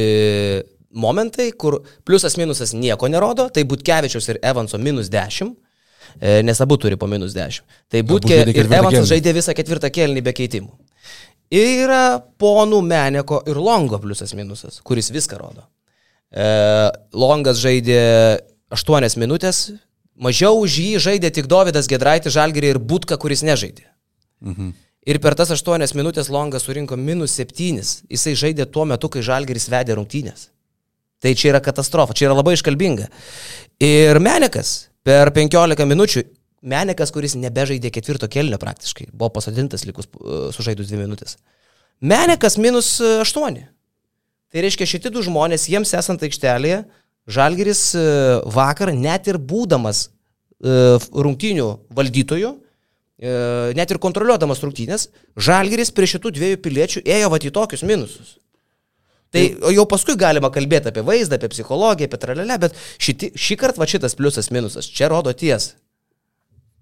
momentai, kur pliusas minusas nieko nerodo, tai Butkevičius ir Evanso minus 10 E, nes abu turi po minus 10. Tai Būtkė ir Evansas žaidė visą ketvirtą kelnį be keitimų. Ir yra ponų Meneko ir Longo pliusas minusas, kuris viską rodo. E, Longas žaidė 8 minutės, mažiau už jį žaidė tik Davidas Gedraitis Žalgirį ir Būtka, kuris nežaidė. Mhm. Ir per tas 8 minutės Longas surinko minus 7. Jisai žaidė tuo metu, kai Žalgiris vedė rungtynės. Tai čia yra katastrofa, čia yra labai iškalbinga. Ir Menekas Per 15 minučių Menikas, kuris nebežaidė ketvirto kelnio praktiškai, buvo pasodintas likus uh, sužaidus 2 minutės. Menikas minus 8. Tai reiškia, šitie du žmonės, jiems esant aikštelėje, Žalgeris uh, vakar, net ir būdamas rungtynių valdytoju, net ir kontroliuodamas rungtynės, Žalgeris prie šitų dviejų piliečių ėjo va į tokius minusus. Tai jau paskui galima kalbėti apie vaizdą, apie psichologiją, apie tralelę, bet šiti, šį kartą va šitas pliusas minusas čia rodo tiesą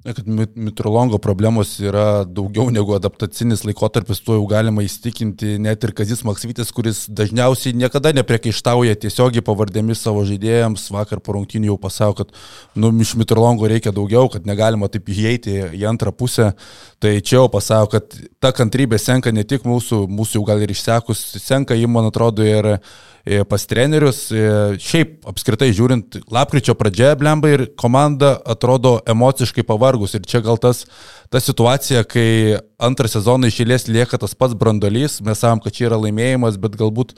kad mitrolongo problemos yra daugiau negu adaptacinis laikotarpis, tuo jau galima įstikinti net ir Kazis Maksvitis, kuris dažniausiai niekada nepriekaištauja tiesiogiai pavardėmis savo žaidėjams. Vakar po rungtinių jau pasako, kad nu, iš mitrolongo reikia daugiau, kad negalima taip įeiti į antrą pusę. Tai čia jau pasako, kad ta kantrybė senka ne tik mūsų, mūsų jau gal ir išsekus, senka jį, man atrodo, ir... Yra pas trenerius. E, šiaip apskritai žiūrint, lapkričio pradžia blemba ir komanda atrodo emociškai pavargus. Ir čia gal tas, ta situacija, kai antrą sezoną išėlės lieka tas pats brandolys, mes sakom, kad čia yra laimėjimas, bet galbūt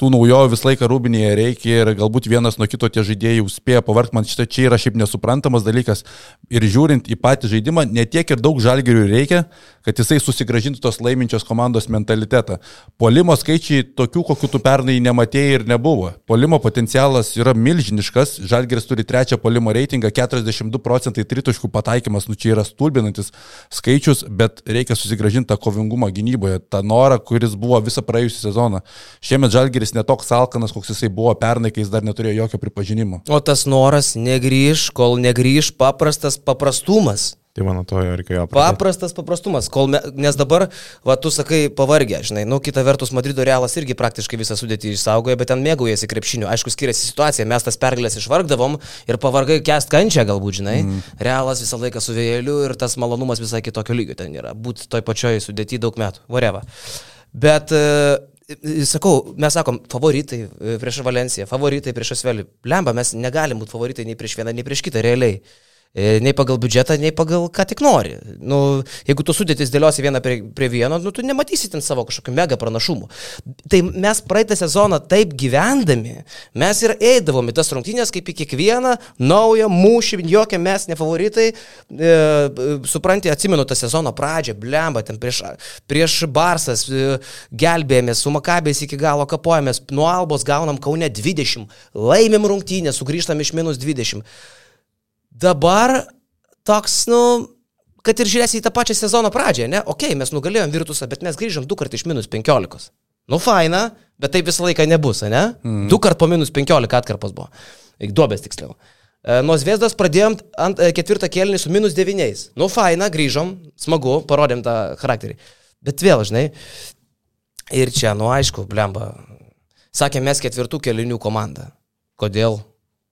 tų naujovių visą laiką rūbinėje reikia ir galbūt vienas nuo kito tie žaidėjai spėja pavarkti, man šitą čia yra šiaip nesuprantamas dalykas. Ir žiūrint į patį žaidimą, netiek ir daug žalgerių reikia, kad jisai susigražintų tos laiminčios komandos mentalitetą. Polimo skaičiai tokių, kokių tu pernai nematėjai ir nebuvo. Polimo potencialas yra milžiniškas, žalgeris turi trečią polimo reitingą, 42 procentai trituškų pataikymas, nu čia yra stulbinantis skaičius, bet reikia susigražinti tą kovingumą gynyboje, tą norą, kuris buvo visą praėjusią sezoną. Šiemet žalgeris jis netoks alkanas, koks jisai buvo pernai, kai jis dar neturėjo jokio pripažinimo. O tas noras negryž, kol negryž paprastas paprastumas. Tai mano to jo reikėjo. pradėti. Paprastas paprastumas, kol me, nes dabar, va, tu sakai, pavargę, žinai, nu, kita vertus, Madrido realas irgi praktiškai visą sudėtį išsaugojo, bet ten mėgaujasi krepšiniu. Aišku, skiriasi situacija, mes tas pergalės išvargdavom ir pavargai kest kančią galbūt, žinai. Mm. Realas visą laiką su vėjeliu ir tas malonumas visai kitokio lygio ten yra. Būt toj pačioj sudėti daug metų, vareva. Bet, e, sakau, mes sakom, favoritai e, prieš Valenciją, favoritai prieš Asvelį. Lemba, mes negalim būti favoritai nei prieš vieną, nei prieš kitą realiai. E, Nei pagal biudžetą, nei pagal ką tik nori. Nu, jeigu tu sudėtis dėliosi vieną prie, prie vieno, nu, tu nematysi ten savo kažkokių mega pranašumų. Tai mes praeitą sezoną taip gyvendami, mes ir eidavom į tas rungtynės kaip į kiekvieną naują mūšį, jokie mes ne favoritai. E, supranti, atsimenu tą sezono pradžią, blemba, ten prieš, prieš Barsas e, gelbėjomės, su Makabės iki galo kapojomės, nuo Albos gaunam Kaune 20, laimim rungtynę, sugrįžtam iš minus 20. Dabar toks, nu, kad ir žiūrėsi į tą pačią sezono pradžią, ne? Ok, mes nugalėjom Virtusą, bet mes grįžom du kartus iš minus 15. Nu, faina, bet taip visą laiką nebus, ne? Mm. Du kart po minus 15 atkarpas buvo. Duobės tiksliau. E, Nuo Zviesdos pradėjom ant e, ketvirtą kėlinį su minus 9. Nu, faina, grįžom, smagu, parodėm tą charakterį. Bet vėl, žinai, ir čia, nu, aišku, blemba. Sakė, mes ketvirtų kėlinių komanda. Kodėl?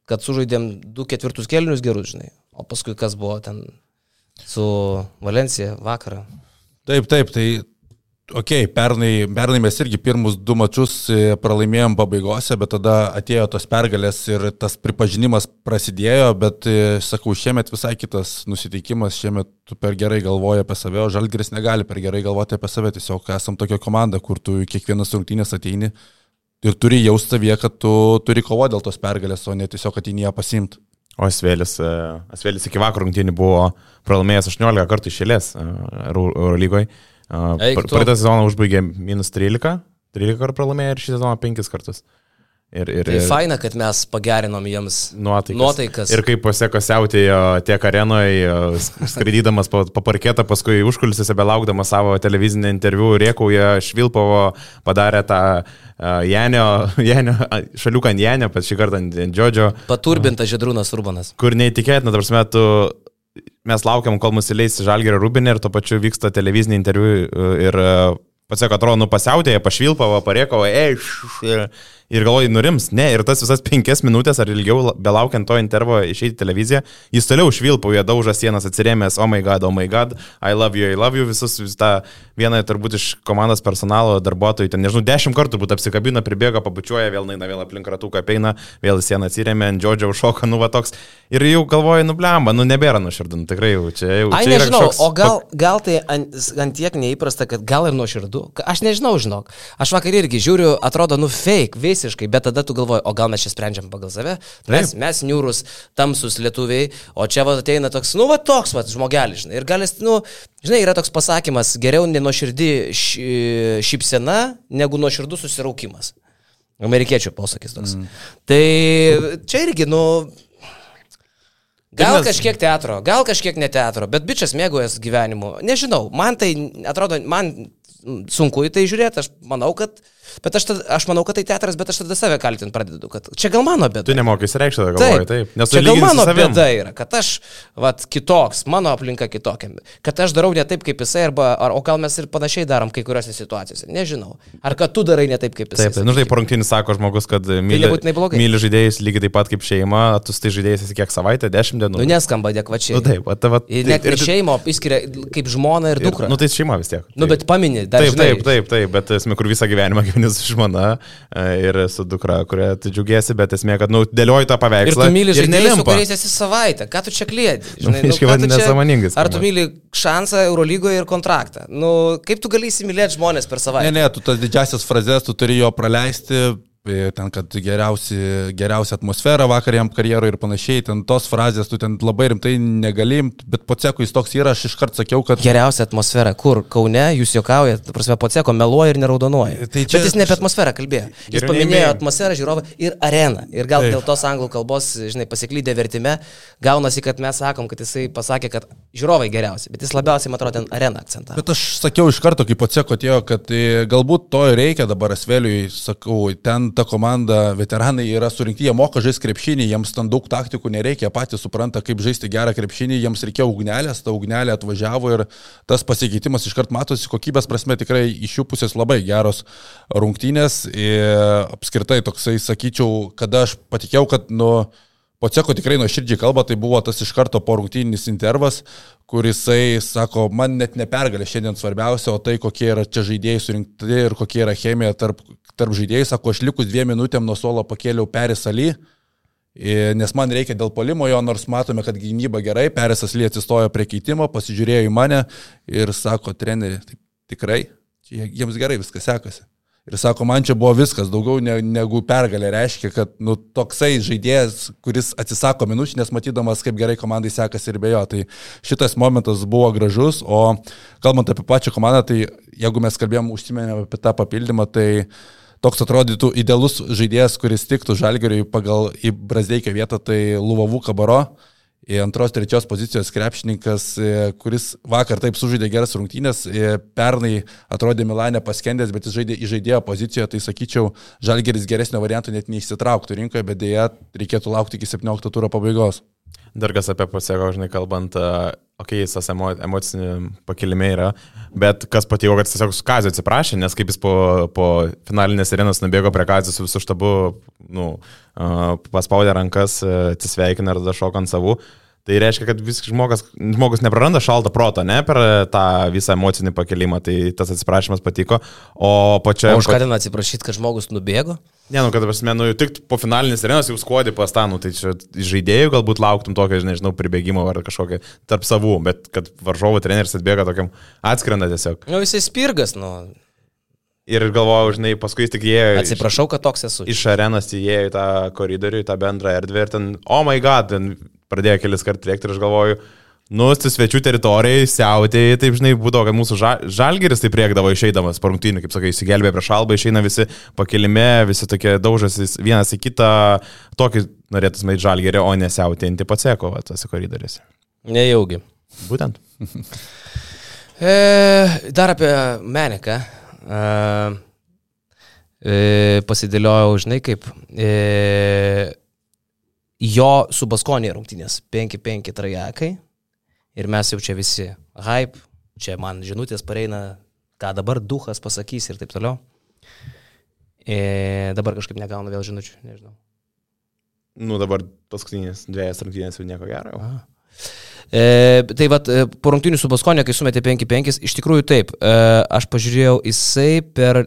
Kad sužaidėm du ketvirtus kelnius gerus, žinai. O paskui kas buvo ten su Valencija vakarą. Taip, taip, tai Ok, pernai, pernai mes irgi pirmus du mačius e, pralaimėjom pabaigose, bet tada atėjo tos pergalės ir tas pripažinimas prasidėjo, bet, e, sakau, šiemet visai kitas nusiteikimas, šiemet tu per gerai galvoji apie save, o Žalgris negali per gerai galvoti apie save, tiesiog esam tokia komanda, kur tu kiekvienas rungtynės ateini ir turi jausti savyje, kad tu turi kovoti dėl tos pergalės, o ne tiesiog ateini ją pasimti. O Asvėlis, e, Asvėlis iki vakar rungtynių buvo pralaimėjęs 18 kartų išėlės Eurolygoje. Eik tu. Praeitą sezoną užbaigė minus 13, 13 kartų pralaimėjo ir šį sezoną 5 kartus. Ir, ir, Tai faina, kad mes pagerinom jiems nuotaikas. nuotaikas. Ir kaip pasiekosiautėjo tiek arenoje, skraidydamas po, po parketą, paskui užkulisiuose belaukdamas savo televizinį interviu, riekauja Švilpovo, padarė tą uh, Janio, Janio, šaliuką ant Janio, pat šį kartą ant Džodžio, Paturbintas Žedrūnas Urbanas. kur neįtikėtina, tarsi metu mes laukiam, kol mus įleis Žalgerio Rubinį ir tuo pačiu vyksta televizinį interviu e, ir pats, kad atrodo, nu pasiautėje, pašvilpavo, pariekavo, ei, š- ir, galvoju, nurims. Ne, ir tas visas penkias minutės ar ilgiau, la- belaukiant to intervo išeiti televiziją, jis toliau švilpauja, dauža sienas atsirėmęs, oh my god, oh my god, I love you, I love you, visus, vis tą vieną turbūt iš komandos personalo darbuotojų, ten nežinau, dešimt kartų turbūt apsikabina, pribėga, pabučiuoja, vėl eina, vėl aplink ratuką apeina, vėl sieną atsirėmė, ant Džodžio užšoka, nu va toks. Ir jau galvoju, nu blemba, nu nebėra nuširdin, tikrai jau čia jau. Ai, čia nežinau, kažkoks o gal, gal tai ant, ant tiek neįprasta, kad gal ir nuoširdų. Aš nežinau, žinok. Aš vakar irgi žiūriu, atrodo, nu fake visiškai, bet tada tu galvoji, o gal mes čia sprendžiam pagal save. Mes, mes niūrus, tamsus lietuviai, o čia va ateina toks, nu va toks va žmogelis, žinai. Ir gal jis, nu, žinai, yra toks pasakymas, geriau nenuoširdį ši- šypsena, negu nuoširdus susiraukimas. Amerikiečių posakis toks. Mm. Tai čia irgi, nu, Gal kažkiek teatro, gal kažkiek ne teatro, bet bičias mėgojas gyvenimu. Nežinau, man tai atrodo, man sunku į tai žiūrėti, aš manau, kad, bet aš, tada, aš manau, kad tai teatras, bet aš tada save kaltinti pradedu, kad čia gal mano bėda. Tu nemokys reikšti, tada galvoji, taip. Nes čia gal mano bėda yra, kad aš, vat, kitoks, mano aplinka kitokia, kad aš darau ne taip kaip jisai, arba, ar, o gal mes ir panašiai darom kai kuriuose situacijose, nežinau. Ar kad tu darai ne taip kaip jisai. Taip, tai, nu štai po rungtynių sako žmogus, kad myli, nebūtinai blogai. myli žaidėjus lygiai taip pat kaip šeima, tu tai žaidėjais esi kiek savaitę, dešimt dienų. Nu, neskamba adekvačiai. Nu taip, o tavo... Ir net ir šeimo išskiria kaip žmona ir dukra. Nu tai šeima vis tiek. Nu, bet pamini, dar Taip, žinai, taip, taip, taip, bet esmė, kur visą gyvenimą gyveni su žmona e, ir su dukra, kurią tu džiaugiesi, bet esmė, kad, nu, dėlioji tą Ir paveikslą. tu myli žaidėjus, su kuriais esi savaitę. Ką tu čia klėdi? Nu, reiškia, ką tu čia- nesąmoningai Ar tu myli šansą Eurolygoje ir kontraktą? Nu, kaip tu gali įsimylėti žmonės per Ne, savaitę? ne, tu tas didžiasias frazes tu turi jo praleisti, ten, kad geriausi, geriausia atmosfera vakar jam karjeroje ir panašiai, ten tos frazės tu ten labai rimtai negalim, bet po cekų jis toks yra, aš iškart sakiau, kad... Geriausia atmosfera. Kur? Kaune, jūs juokaujate, tu prasme, poceko meluoja ir neraudonuoja. Tai Bet čia- jis ne apie atmosferą kalbėjo. Jis Geriau paminėjo neįmėjom. atmosferą, žiūrovą ir areną. Ir gal Taip. dėl tos anglų kalbos, žinai, pasiklydė vertime, gaunasi, kad mes sakom, kad jisai pasakė, kad žiūrovai geriausi, bet jis labiausiai, man atrodo, ten areną akcentavo. Bet aš sakiau iš karto, kai po ceko atėjo, kad e, galbūt to ir reikia dabar Asveliui, sakau, ten ten ta komanda, veteranai yra surinkti, jie moka žaisti krepšinį, jiems ten daug taktikų nereikia, patys supranta, kaip žaisti gerą krepšinį, jiems reikėjo ugnelės, ta ugnelė atvažiavo ir tas pasikeitimas iškart matosi kokybės prasme tikrai iš jų pusės labai geros rungtynės. Ir apskritai toksai, sakyčiau, kada aš patikėjau, kad nu, Poceko tikrai nuoširdžiai kalba, tai buvo tas iš karto porungtyninis intervas, kurisai sako, man net ne pergalė šiandien svarbiausia, o tai kokie yra čia žaidėjai surinkti ir kokia yra chemija tarp, tarp žaidėjų. Sako, aš likus dviem minutėm nuo suolo pakėliau perisalį, nes man reikia dėl polimo jo, nors matome, kad gynyba gerai, perisas ly atsistojo prie keitimo, pasižiūrėjo į mane ir sako, treneri, tai tikrai, jiems gerai viskas sekasi. Ir sako, man čia buvo viskas, daugiau ne, negu pergalė reiškia, kad nu, toksai žaidėjas, kuris atsisako minučių, nes matydamas, kaip gerai komandai sekasi ir be jo. Tai šitas momentas buvo gražus, o kalbant apie pačią komandą, tai jeigu mes kalbėjom, užsiminėm apie tą papildymą, tai toks atrodytų idealus žaidėjas, kuris tiktų žalgeriui pagal į Brazdeikę vietą, tai Luvavų kabaro antros, trečios pozicijos krepšininkas, e, kuris vakar taip sužaidė geras rungtynės, e, pernai atrodė Milanė paskendęs, bet jis žaidė į žaidėjo poziciją, tai sakyčiau, Žalgeris geresnio varianto net neįsitrauktų rinkoje, bet dėja reikėtų laukti iki 17 turo pabaigos. Dar kas apie pasieką, žinai, kalbant, okei, okay, jis tas emo, emocinį pakilimė yra, bet kas patiko, kad jis tiesiog su Kaziu atsiprašė, nes kaip jis po, po finalinės arenos nubėgo prie Kaziu su visų štabu, nu, paspaudė rankas, atsisveikina ir tada šoka ant savų. Tai reiškia, kad vis žmogus, žmogus nepraranda šaltą protą, ne, per tą visą emocinį pakelimą, tai tas atsiprašymas patiko. O pačia... O už ką ten atsiprašyti, kad žmogus nubėgo? Ne, nu, kad, prasme, nu, tik po finalinės arenos jau skuodi pas tą, nu, tai čia žaidėjų galbūt lauktum tokio, nežinau, pribėgimo ar kažkokio tarp savų, bet kad varžovo treneris atbėga tokiam atskrenda tiesiog. Nu, jisai spirgas, nu. Ir galvojau, žinai, paskui jis tik įėjo. Atsiprašau, kad toks esu. Iš arenos įėjo į tą koridorių, į tą bendrą erdvę ir ten, oh my god, ten pradėjo kelis kartus lėkti ir aš galvoju, nu, tu svečių teritorijai, siautėjai, taip žinai, būdavo, kad mūsų ža žalgeris taip priekdavo išeidamas po rungtynių, kaip sakai, įsigelbė prieš šalbą, išeina visi pakelime, visi tokie daužasi vienas į kitą, tokį norėtų smait žalgerį, o nesiautėjantį patseko, tuose koridoriuose. Nejaugi. Būtent. e, dar apie Meniką. Uh, e, pasidėliojau, žinai, kaip e, jo su Baskonė rungtynės 5-5 trajekai ir mes jau čia visi hype, čia man žinutės pareina, ką dabar duhas pasakys ir taip toliau. E, dabar kažkaip negaunu vėl žinučių, nežinau. Nu dabar paskutinės dviejas rungtynės jau nieko gero. Jau. E, tai vad, e, po rungtynių su Baskonė, kai sumetė 5-5, iš tikrųjų taip, e, aš pažiūrėjau, jisai per,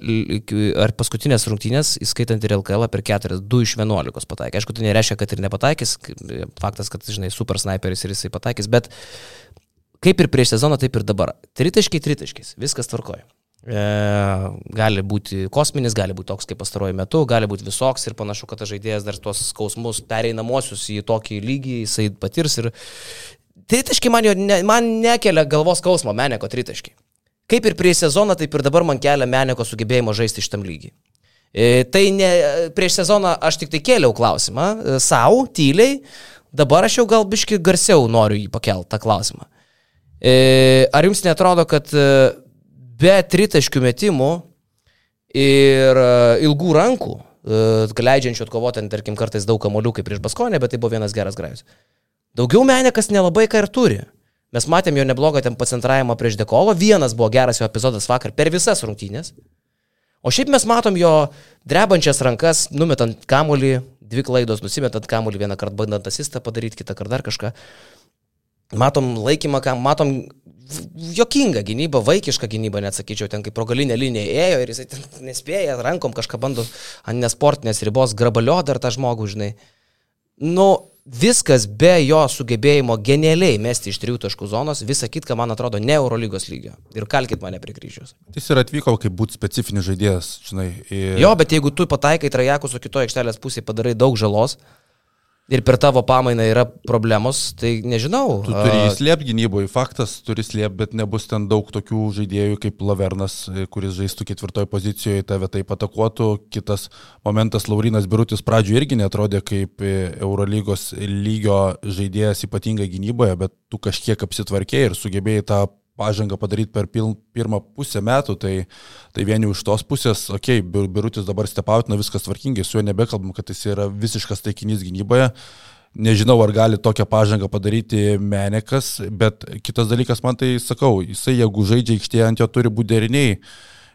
ar paskutinės rungtynės, įskaitant ir LKL, per 4, 2 iš 11 pataikė. Aišku, tai nereiškia, kad ir nepataikys, faktas, kad, žinai, super sniperis ir jisai pataikys, bet kaip ir prieš sezoną, taip ir dabar. Tritaškiai, tritaškiais, viskas tvarkoja. E, gali būti kosminis, gali būti toks kaip pastaruoju metu, gali būti visoks ir panašu, kad tas žaidėjas dar tuos skausmus pereinamosius į tokį lygį jisai patirs ir Tritaškiai man, ne, man nekelia galvos skausmo Meneko tritaškiai. Kaip ir prieš sezoną, taip ir dabar man kelia Meneko sugebėjimo žaisti šitam lygiai. E, tai ne, prieš sezoną aš tik tai kėliau klausimą e, savo, tyliai, dabar aš jau gal biški garsiau noriu jį pakelti tą klausimą. E, ar jums netrodo, kad e, be tritaškių metimų ir e, ilgų rankų, e, leidžiančių atkovoti, tarkim, kartais daug kamolių kaip prieš Baskonę, bet tai buvo vienas geras grajus. Daugiau Menikas nelabai ką ir turi. Mes matėm jo neblogą ten pacentravimą prieš Dekolo, vienas buvo geras jo epizodas vakar per visas rungtynės. O šiaip mes matom jo drebančias rankas, numetant kamulį, dvi klaidos, nusimetant kamulį, vieną kartą bandant asistą padaryti, kitą kartą dar kažką. Matom laikymą, kam, matom jokingą gynybą, vaikišką gynybą, net sakyčiau, ten kaip progalinė linija ėjo ir jisai nespėja, rankom kažką bando ant nesportinės ribos grabalio dar tą žmogų, žinai. Nu, viskas be jo sugebėjimo genialiai mesti iš trijų taškų zonos, visa kitka, man atrodo, ne Eurolygos lygio. Ir kalkit mane prie kryžius. Jis ir atvyko kaip būti specifinis žaidėjas, žinai. Ir... Jo, bet jeigu tu pataikai trajekus, o kitoje aikštelės pusėje padarai daug žalos, ir per tavo pamainą yra problemos, tai nežinau. Tu turi jį slėpti gynyboje, faktas turi slėpti, bet nebus ten daug tokių žaidėjų kaip Lavernas, kuris žaistų ketvirtoje pozicijoje, tave taip atakuotų. Kitas momentas, Laurinas Birutis pradžioje irgi netrodė kaip Eurolygos lygio žaidėjas ypatingai gynyboje, bet tu kažkiek apsitvarkėjai ir sugebėjai tą pažangą padaryti per pil, pirmą pusę metų, tai, tai vieni iš tos pusės, okei, okay, Birutis dabar stepautina viskas tvarkingai, su juo nebekalbam, kad jis yra visiškas taikinys gynyboje. Nežinau, ar gali tokią pažangą padaryti Menekas, bet kitas dalykas, man tai sakau, jisai jeigu žaidžia aikštėje, ant jo turi būti deriniai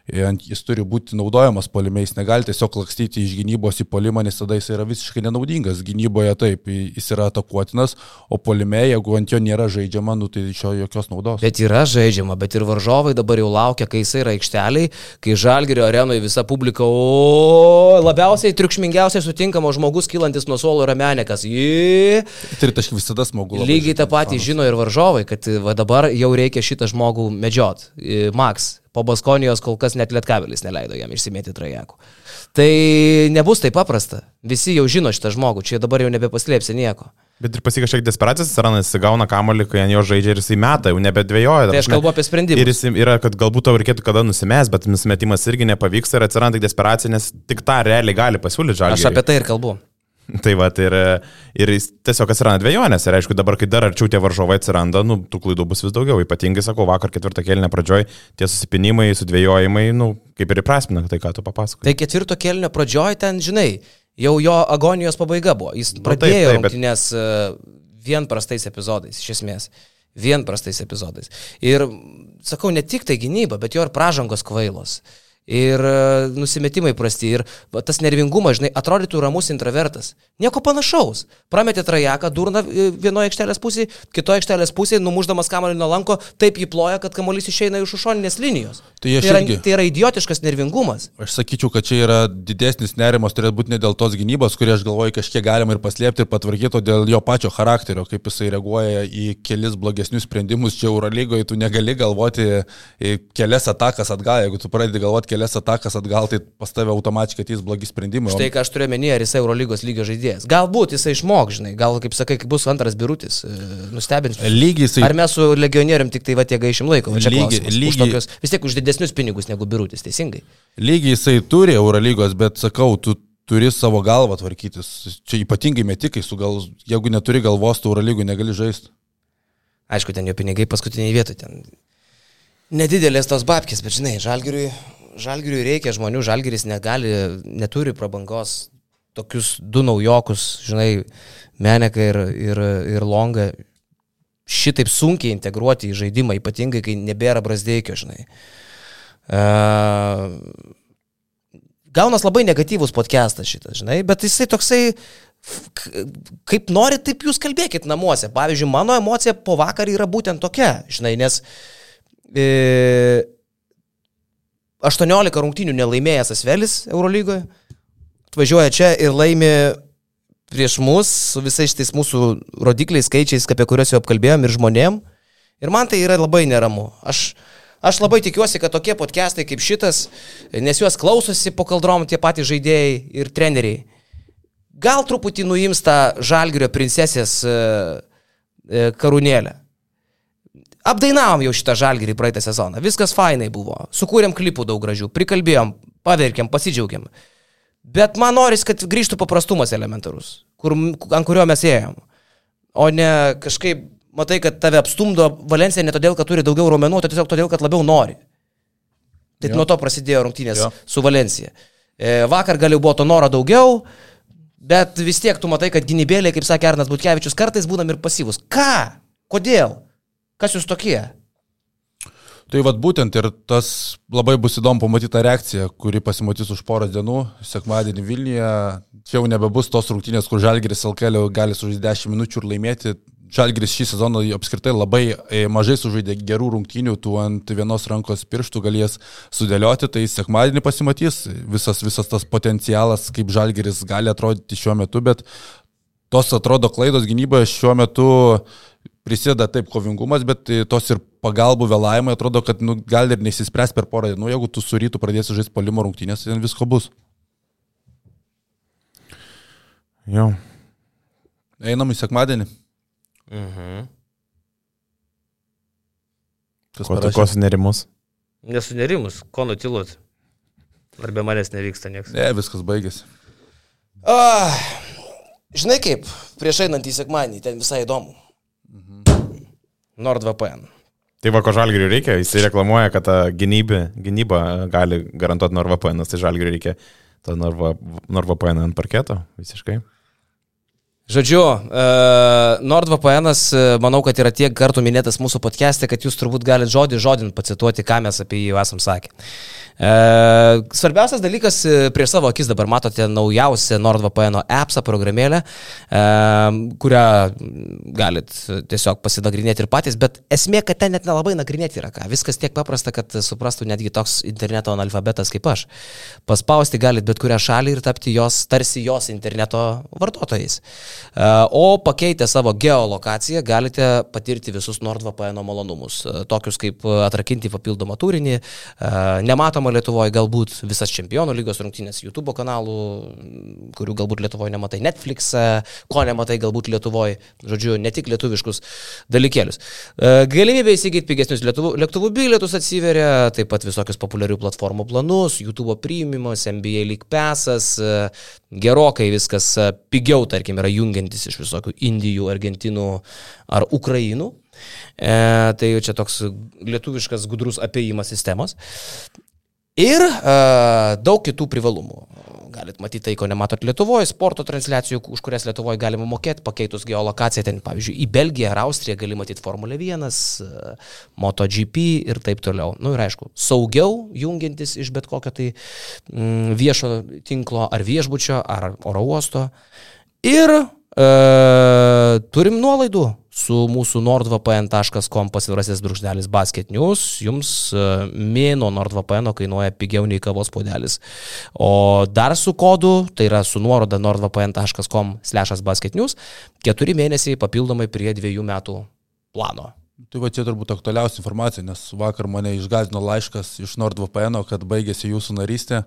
jis turi būti naudojamas polimiais, negali tiesiog lakstyti iš gynybos į polimą, nes tada jis yra visiškai nenaudingas. Gynyboje taip, jis yra atakuotinas, o polime, jeigu ant jo nėra žaidžiama, nu, tai iš jo jokios naudos. Bet yra žaidžiama, bet ir varžovai dabar jau laukia, kai jis yra aikšteliai, kai žalgerio arenoje visa publika, o labiausiai triukšmingiausiai sutinkamo žmogus kylantis nuo suolo yra Menekas. Jį. Tai aš visada smagu. Lygiai tą patį žino ir varžovai, kad va, dabar jau reikia šitą žmogų medžiot. Max, Po Baskonijos kol kas net Lietkabelis neleido jam išsimėti trajakų. Tai nebus taip paprasta. Visi jau žino šitą žmogų, čia dabar jau nebepaslėpsi nieko. Bet ir pasi kažkiek desperacijos atsiranda, jis gauna kamolį, kai ant jo žaidžia ir jisai meta, jau nebedvėjoja. Tai aš kalbu apie sprendimą. Ir jis yra, kad galbūt tau reikėtų kada nusimės, bet nusimetimas irgi nepavyks ir atsiranda desperacija, nes tik tą realiai gali pasiūlyti žalį. Aš apie tai ir kalbu. Tai va, ir, ir tiesiog atsiranda dviejonės. Ir aišku, dabar, kai dar arčiau tie varžovai atsiranda, nu, tų klaidų bus vis daugiau. Ypatingai, sakau, vakar ketvirtą kelnio pradžioj tie susipinimai, sudvėjojimai, nu, kaip ir įprasmina tai, ką tu papasakoji. Tai ketvirto kelnio pradžioj ten, žinai, jau jo agonijos pabaiga buvo. Jis pradėjo nu, taip, taip, rungtynės bet... E, vien prastais epizodais, iš esmės. Vien prastais epizodais. Ir, sakau, ne tik tai gynyba, bet jo ir pražangos kvailos. Uh, ir e, nusimetimai prasti, ir tas nervingumas, žinai, atrodytų ramus intravertas. Nieko panašaus. Prametė trajeką, durna e, vienoje aikštelės pusėje, kitoje aikštelės pusėje, numuždamas kamuolį nuo lanko, taip įploja, kad kamuolys išeina iš užšoninės linijos. Tai, tai, yra, irgi, tai yra idiotiškas nervingumas. Aš sakyčiau, kad čia yra didesnis nerimas, turėtų būti ne dėl tos gynybos, kurie aš galvoju kažkiek galima ir paslėpti ir patvarkyti, o dėl jo pačio charakterio, kaip jisai reaguoja į kelis blogesnius sprendimus. Čia Eurolygoje tu negali galvoti kelias atakas atgal, jeigu tu pradedi galvoti kelias atakas atgal, tai pas tave automatiškai ateis blogi sprendimai. Štai ką aš turiu menį, ar jis Eurolygos lygio žaidėjas. Galbūt jisai išmok, žinai, gal, kaip sakai, bus antras birutis, e, nustebins. Lygiai jisai. Ar mes su legionierium tik tai va tiek gaišim laiko? Lygiai, lygiai. Tokios, vis tiek už didesnius pinigus negu birutis, teisingai. Lygiai jisai turi Eurolygos, bet sakau, tu turi savo galvą tvarkytis. Čia ypatingai metikai, gal, jeigu neturi galvos, tu Eurolygų negali žaisti. Aišku, ten jo pinigai paskutiniai vietoje, ten nedidelės tos babkės, bet žinai, žalgiriui Žalgiriui reikia žmonių, Žalgiris negali, neturi prabangos tokius du naujokus, žinai, Meneką ir, ir, ir Longą šitaip sunkiai integruoti į žaidimą, ypatingai kai nebėra brasdeikio, žinai. Uh, gaunas labai negatyvus podcastas šitas, žinai, bet jisai toksai, kaip norit, taip jūs kalbėkit namuose. Pavyzdžiui, mano emocija po vakar yra būtent tokia, žinai, nes e, 18 rungtynių nelaimėjęs Asvelis Eurolygoje, atvažiuoja čia ir laimi prieš mus su visais šitais mūsų rodikliais, skaičiais, apie kuriuos jau apkalbėjom ir žmonėm. Ir man tai yra labai neramu. Aš, aš labai tikiuosi, kad tokie podcastai kaip šitas, nes juos klausosi po kaldrom tie patys žaidėjai ir treneriai, gal truputį nuims tą žalgerio princesės e, e, karūnėlę. Apdainavom jau šitą žalgyrį praeitą sezoną. Viskas fainai buvo. Sukūrėm klipų daug gražių, prikalbėjom, paverkėm, pasidžiaugiam. Bet man noris, kad grįžtų paprastumas elementarus, kur, ant kurio mes ėjom. O ne kažkaip, matai, kad tave apstumdo Valencija ne todėl, kad turi daugiau raumenų, o tiesiog todėl, kad labiau nori. Tai nuo to prasidėjo rungtynės jo. su Valencija. E, vakar gal jau buvo to noro daugiau, bet vis tiek tu matai, kad gynybėlė, kaip sakė Arnas Butkevičius, kartais būnam ir pasyvus. Ką? Kodėl? Kas jūs tokie? Tai vad būtent ir tas labai bus įdomu pamatyti tą reakciją, kuri pasimatys už porą dienų, sekmadienį Vilniuje. Čia jau nebebus tos rungtynės, kur Žalgiris Alkelio gali sužaisti 10 minučių ir laimėti. Žalgiris šį sezoną apskritai labai e, mažai sužaidė gerų rungtynių, tu ant vienos rankos pirštų galės sudėlioti, tai sekmadienį pasimatys visas, visas tas potencialas, kaip Žalgiris gali atrodyti šiuo metu, bet tos atrodo klaidos gynyboje šiuo metu prisideda taip kovingumas, bet tos ir pagalbų vėlavimai atrodo, kad nu, gali ir neįsispręs per porą dienų, jeigu tu su rytu pradėsi žaisti polimo rungtynės, tai ten visko bus. Jo. Einam į sekmadienį. Mhm. Kas ko tu ko sunerimus? Nesunerimus, ko nutilot. Ar be manęs nevyksta niekas? Ne, viskas baigėsi. Ah, žinai kaip, prieš einant į sekmanį, ten visai įdomu. NordVPN. Tai va, ko žalgiriui reikia, jis reklamuoja, kad ta gynybė, gynyba gali garantuoti NordVPN, tai žalgiriui reikia tą NordVPN ant parketo visiškai. Žodžiu, e, NordVPN, manau, kad yra tiek kartų minėtas mūsų podcast'e, kad jūs turbūt galite žodį žodin pacituoti, ką mes apie jį esam sakę. E, svarbiausias dalykas, e, prieš savo akis dabar matote naujausią NordVPN appsą programėlę, e, kurią galit tiesiog pasidagrinėti ir patys, bet esmė, kad ten net nelabai nagrinėti yra ką. Viskas tiek paprasta, kad suprastų netgi toks interneto analfabetas kaip aš. Paspausti galit bet kurią šalį ir tapti jos, tarsi jos interneto vartotojais. O pakeitę savo geolokaciją galite patirti visus NordVPN malonumus, tokius kaip atrakinti papildomą turinį, e, nematomą Lietuvoje, galbūt visas čempionų lygos rungtynės YouTube kanalų, kurių galbūt Lietuvoje nematai, Netflix, ko nematai galbūt Lietuvoje, žodžiu, ne tik lietuviškus dalykėlius. E, galimybė įsigyti pigesnius lėktuvų, lėktuvų bilietus atsiveria, taip pat visokius populiarių platformų planus, YouTube priimimas, NBA League Passas, e, gerokai viskas pigiau, tarkim, yra jungiantis iš visokių Indijų, Argentinų ar Ukrainų. E, tai čia toks lietuviškas gudrus apėjimas sistemos. Ir uh, daug kitų privalumų. Galit matyti tai, ko nematot Lietuvoje, sporto transliacijų, už kurias Lietuvoje galima mokėti, pakeitus geolokaciją, ten, pavyzdžiui, į Belgiją ar Austriją gali matyti Formulė 1, uh, MotoGP ir taip toliau. Na nu, ir aišku, saugiau jungiantis iš bet kokio tai mm, viešo tinklo ar viešbučio ar oro uosto. Ir uh, turim nuolaidų su mūsų nordvpn.com pasvirasis brūkšnelis basket news. Jums e, mėno nordvpn kainuoja pigiau nei kavos podelis. O dar su kodu, tai yra su nuoroda nordvpn.com slashas basket news, keturi mėnesiai papildomai prie dviejų metų plano. Tai va čia turbūt aktualiausia informacija, nes vakar mane išgazino laiškas iš NordVPN, kad baigėsi jūsų narystė.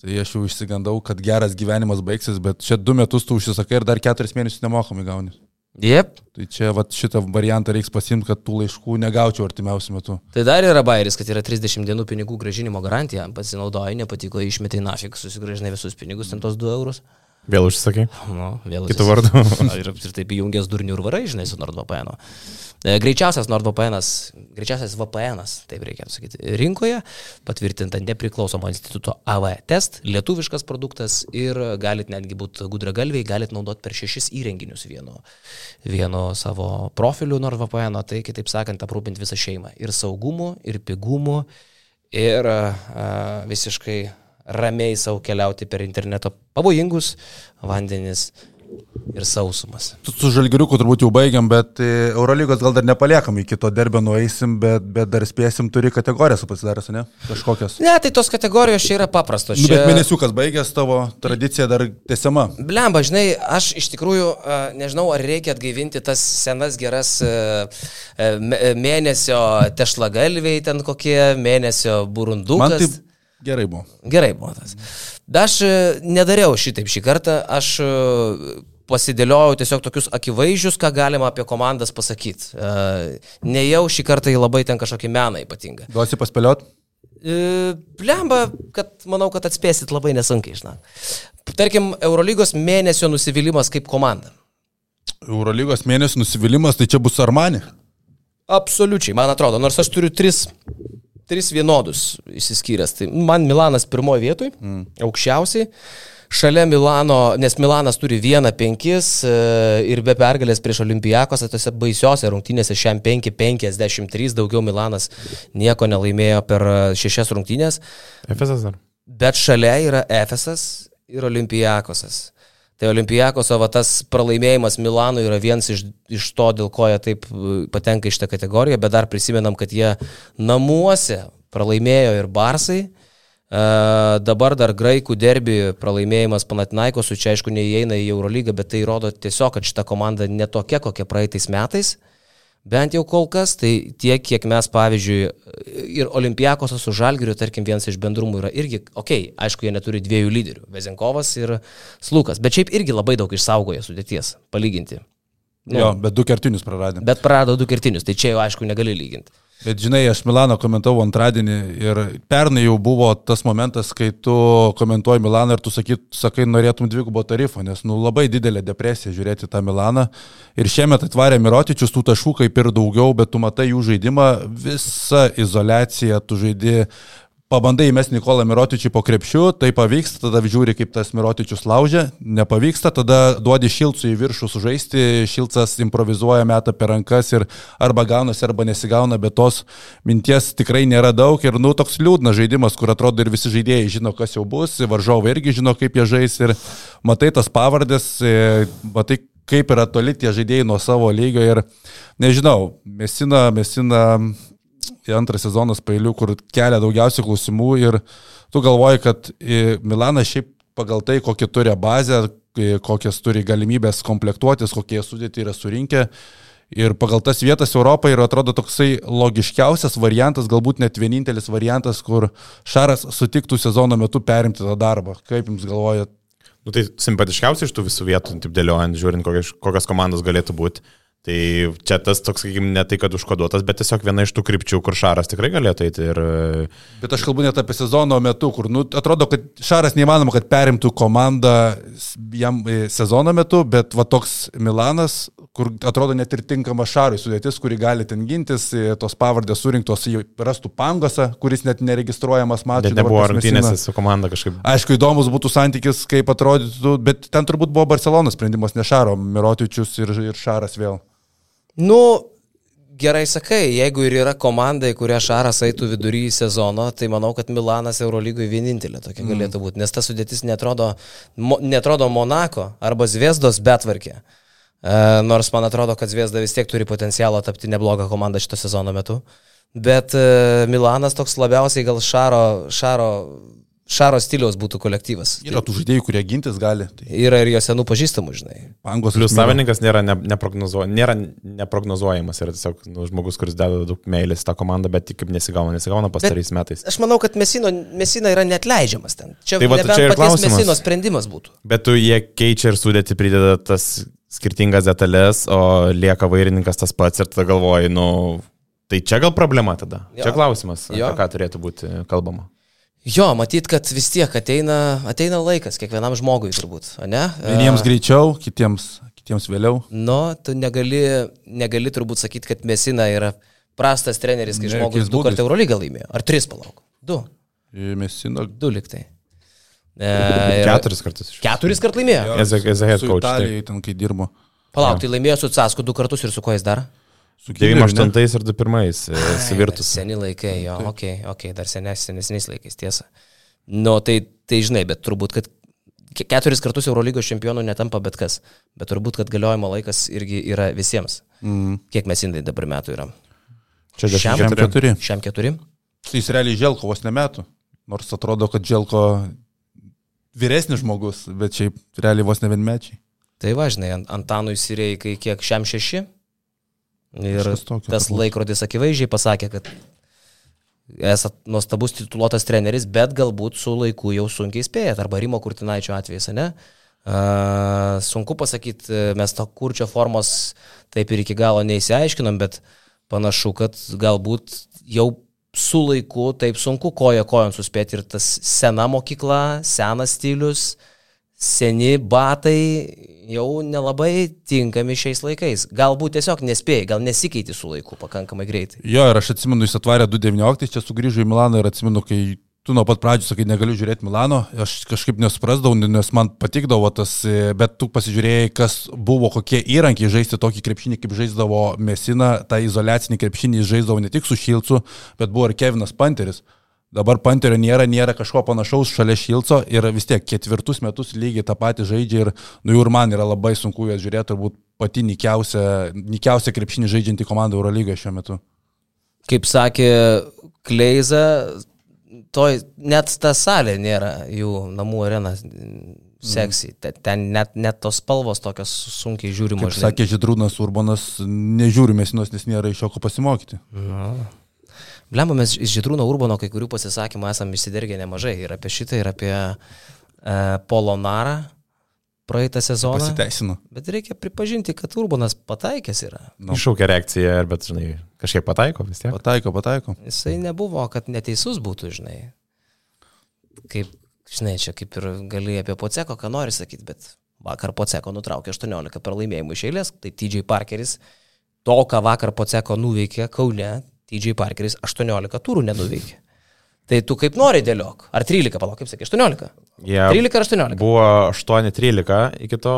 Tai aš jau išsigandau, kad geras gyvenimas baigsis, bet čia du metus tu užsisakai ir dar keturis mėnesius nemokamai gauni. Jep. Tai čia vat, šitą variantą reiks pasimti, kad tų laiškų negaučiau artimiausiu metu. Tai dar yra bairis, kad yra 30 dienų pinigų gražinimo garantija. Pasinaudojai, nepatiko, išmetai nafik, susigražinai visus pinigus, ten tos 2 eurus. Vėl užsisakai? Nu, vėl. Kitų vardų. ir, ir taip įjungęs durnių ir varai, žinai, su NordVPN. E, greičiausias NordVPN, greičiausias VPN, taip reikėtų sakyti, rinkoje, patvirtinta nepriklausomo instituto AV test, lietuviškas produktas ir galit netgi būti gudragalviai, galit naudoti per šešis įrenginius vienu, vienu savo profiliu NordVPN, tai kitaip sakant, aprūpinti visą šeimą. Ir saugumu, ir pigumu, ir a, visiškai ramiai savo keliauti per interneto pavojingus vandenis ir sausumas. Su, Žalgiriuku turbūt jau baigiam, bet e, Eurolygos gal dar nepaliekam, iki to derbio nueisim, bet, bet dar spėsim, turi kategorijas pasidaręs, ne? Kažkokias. Ne, tai tos kategorijos čia yra paprastos. Čia... Nu, bet mėnesiukas baigęs tavo tradicija dar tęsiama. Blemba, žinai, aš iš tikrųjų nežinau, ar reikia atgaivinti tas senas geras mėnesio tešlagalviai, ten kokie mėnesio burundukas. Man taip gerai buvo. Gerai buvo tas. Aš nedariau šitaip šį kartą, aš pasidėliojau tiesiog tokius akivaizdžius, ką galima apie komandas pasakyti. E, nejau šį kartą į labai ten kažkokį meną ypatingą. Duosi paspėliot? E, Lemba, kad manau, kad atspėsit labai nesunkiai, žinai. Tarkim, Eurolygos mėnesio nusivylimas kaip komanda. Eurolygos mėnesio nusivylimas, tai čia bus Armani? Absoliučiai, man atrodo, nors aš turiu tris, tris vienodus įsiskyręs. Tai man Milanas pirmoje vietoje, mm. aukščiausiai. Šalia Milano, nes Milanas turi vieną penkis e, ir be pergalės prieš Olimpijakos, tose baisiose rungtynėse šiam 5-53, daugiau Milanas nieko nelaimėjo per šešias rungtynės. Efesas dar. Bet šalia yra Efesas ir Olimpijakosas. Tai Olimpijakoso va, tas pralaimėjimas Milanui yra vienas iš, iš to, dėl ko jie taip e, patenka į šitą kategoriją, bet dar prisimenam, kad jie namuose pralaimėjo ir Barsai, Uh, dabar dar graikų derbi pralaimėjimas Panatinaikosų, čia aišku neįeina į Eurolygą, bet tai rodo tiesiog, kad šita komanda netokia, kokia praeitais metais. Bent jau kol kas, tai tiek, kiek mes, pavyzdžiui, ir Olimpijakosas su Žalgiriu, tarkim, vienas iš bendrumų yra irgi, okei, okay, aišku, jie neturi dviejų lyderių - Vezinkovas ir Slukas, bet šiaip irgi labai daug išsaugoja sudėties, palyginti. Nu, jo, bet du kertinius praradė. Bet prarado du kertinius, tai čia jau aišku negali lyginti. Bet žinai, aš Milano komentavau antradienį ir pernai jau buvo tas momentas, kai tu komentuoji Milaną ir tu sakyt, sakai, norėtum dvigubo tarifo, nes nu, labai didelė depresija žiūrėti tą Milaną. Ir šiemet atvarė Mirotičius, tų taškų kaip ir daugiau, bet tu matai jų žaidimą, visa izolacija, tu žaidži pabandai įmesti Nikolą Mirotičių po krepšiu, tai pavyksta, tada žiūri, kaip tas Mirotičius laužia, nepavyksta, tada duodi Šilcui į viršų sužaisti, Šilcas improvizuoja metą per rankas ir arba gaunasi, arba nesigauna, bet tos minties tikrai nėra daug ir, nu, toks liūdnas žaidimas, kur atrodo ir visi žaidėjai žino, kas jau bus, varžovai irgi žino, kaip jie žais ir matai tas pavardės, e, matai, kaip yra toli tie žaidėjai nuo savo lygio ir nežinau, mesina, mesina antras sezonas pailių, kur kelia daugiausiai klausimų ir tu galvoji, kad Milanas šiaip pagal tai, kokią turi bazę, kokias turi galimybės komplektuotis, kokie sudėti yra surinkę. Ir pagal tas vietas Europoje ir atrodo toksai logiškiausias variantas, galbūt net vienintelis variantas, kur Šaras sutiktų sezono metu perimti tą darbą. Kaip jums galvojat? Nu, tai simpatiškiausia iš tų visų vietų, taip dėliojant, žiūrint, kokios, kokios komandos galėtų būti. Tai čia tas toks, sakykime, ne tai, kad užkoduotas, bet tiesiog viena iš tų krypčių, kur Šaras tikrai galėtų eiti. Ir... Bet aš kalbu net apie sezono metu, kur, nu, atrodo, kad Šaras neįmanoma, kad perimtų komandą jam e, sezono metu, bet va toks Milanas, kur atrodo net ir tinkama Šarui sudėtis, kuri gali ten gintis, e, tos pavardės surinktos rastų pangosą, kuris net neregistruojamas mačas. Bet nebuvo rungtynėse su komanda kažkaip. Aišku, įdomus būtų santykis, kaip atrodytų, bet ten turbūt buvo Barcelonas sprendimas, ne Šaro, Mirotičius ir, ir Šaras vėl. Nu, gerai sakai, jeigu ir yra komanda, į kurią Šaras eitų vidury sezono, tai manau, kad Milanas Eurolygoje vienintelė tokia mm. galėtų būti, nes ta sudėtis netrodo, mo, netrodo Monako arba Zviesdos betvarkė. E, nors man atrodo, kad Zviesda vis tiek turi potencialą tapti neblogą komandą šito sezono metu. Bet e, Milanas toks labiausiai gal Šaro, šaro Šaro stiliaus būtų kolektyvas. Yra tų žaidėjų, kurie gintis gali. Tai... Yra ir jo senų pažįstamų, žinai. Pangos Plius savininkas nėra, ne, neprognozuo, nėra neprognozuojamas, yra tiesiog nu, žmogus, kuris deda daug meilės tą komandą, bet tik kaip nesigauna, nesigauna pastariais metais. Aš manau, kad Mesino, Mesina yra netleidžiamas ten. Čia, tai va, čia ir klausimas. Mesino sprendimas būtų. Bet tu jie keičia ir sudėti prideda tas skirtingas detalės, o lieka vairininkas tas pats ir tada galvoji, nu, tai čia gal problema tada. Jo. Čia klausimas, jo. apie ką turėtų būti kalbama. Jo, matyt, kad vis tiek ateina, ateina laikas kiekvienam žmogui turbūt, ne? Vieniems greičiau, kitiems, kitiems vėliau. Nu, tu negali, negali turbūt sakyti, kad Mesina yra prastas treneris, kai ne, žmogus du kartus Eurolygą laimėjo. Ar tris palauk? Du. Mesina. Du liktai. E, keturis kartus. Keturis kartus laimėjo. Head coach. Italijai ten, kai dirbo. Palauk, tai laimėjo su Casku du kartus ir su kuo jis dar? Su 98 ir 21 e, Sivirtus. Seni laikai, jo, okei, okay, okay, dar senes, senesniais laikais, tiesa. Nu, tai, tai žinai, bet turbūt, kad keturis kartus Eurolygos čempionų netampa bet kas. Bet turbūt, kad galiojimo laikas irgi yra visiems. Mm. Kiek mes indai dabar metų yra? Čia šiam keturi. Šiam keturi. Tai jis realiai Želko vos ne metų. Nors atrodo, kad Želko vyresnis žmogus, bet šiaip realiai vos ne vienmečiai. Tai važinai, Antanui Sirėjai, kai kiek šiam šeši? Ir tas laikrodis akivaizdžiai pasakė, kad esat nuostabus tituluotas treneris, bet galbūt su laiku jau sunkiai spėjat, arba Rimo Kurtinaičio atvejais, ne? Uh, sunku pasakyti, mes to kurčio formos taip ir iki galo neįsiaiškinom, bet panašu, kad galbūt jau su laiku taip sunku koja kojon suspėti ir tas sena mokykla, senas stilius, uh, seni batai jau nelabai tinkami šiais laikais. Galbūt tiesiog nespėjai, gal nesikeiti su laiku pakankamai greitai. Jo, ir aš atsimenu, jis atvarė 2.19, čia sugrįžo į Milaną ir atsimenu, kai tu nuo pat pradžių sakai, negaliu žiūrėti Milano, aš kažkaip nesuprasdavau, nes man patikdavo tas, bet tu pasižiūrėjai, kas buvo, kokie įrankiai žaisti tokį krepšinį, kaip žaisdavo Mesina, tą izolacinį krepšinį žaisdavo ne tik su Šilcu, bet buvo ir Kevinas Panteris. Dabar Panterio nėra, nėra kažko panašaus šalia Šilco ir vis tiek ketvirtus metus lygiai tą patį žaidžia ir, nu ir man yra labai sunku jas žiūrėti, turbūt pati nikiausia, nikiausia krepšinį žaidžianti komanda Eurolygoje šiuo metu. Kaip sakė Kleiza, toj net ta salė nėra jų namų arena seksy. Mm. Ten net, net tos spalvos tokios sunkiai žiūrimos. Kaip sakė Židrūnas Urbanas, nežiūrime sinos, nes nėra iš jo ko pasimokyti. Na. Blemba, mes iš Židrūno Urbano kai kurių pasisakymų esame išsidergę nemažai ir apie šitą, ir apie e, Polonarą. praeitą sezoną. Pasiteisino. Bet reikia pripažinti, kad Urbanas pataikęs yra. Nu. Iššaukia reakciją, ir bet, žinai, kažkiek pataiko vis tiek. Pataiko, pataiko. Jisai nebuvo, kad neteisus būtų, žinai. Kaip, žinai, čia kaip ir gali apie Poceko, ką nori sakyti, bet vakar Poceko nutraukė 18 pralaimėjimų iš eilės, tai TJ Parkeris to, ką vakar Poceko nuveikė Kaune, TJ Parkeris 18 turų nenuveikė. Tai tu kaip nori dėliok. Ar 13, palauk, kaip sakė, 18? Yeah, 13 ar 18? Buvo 8-13 iki to,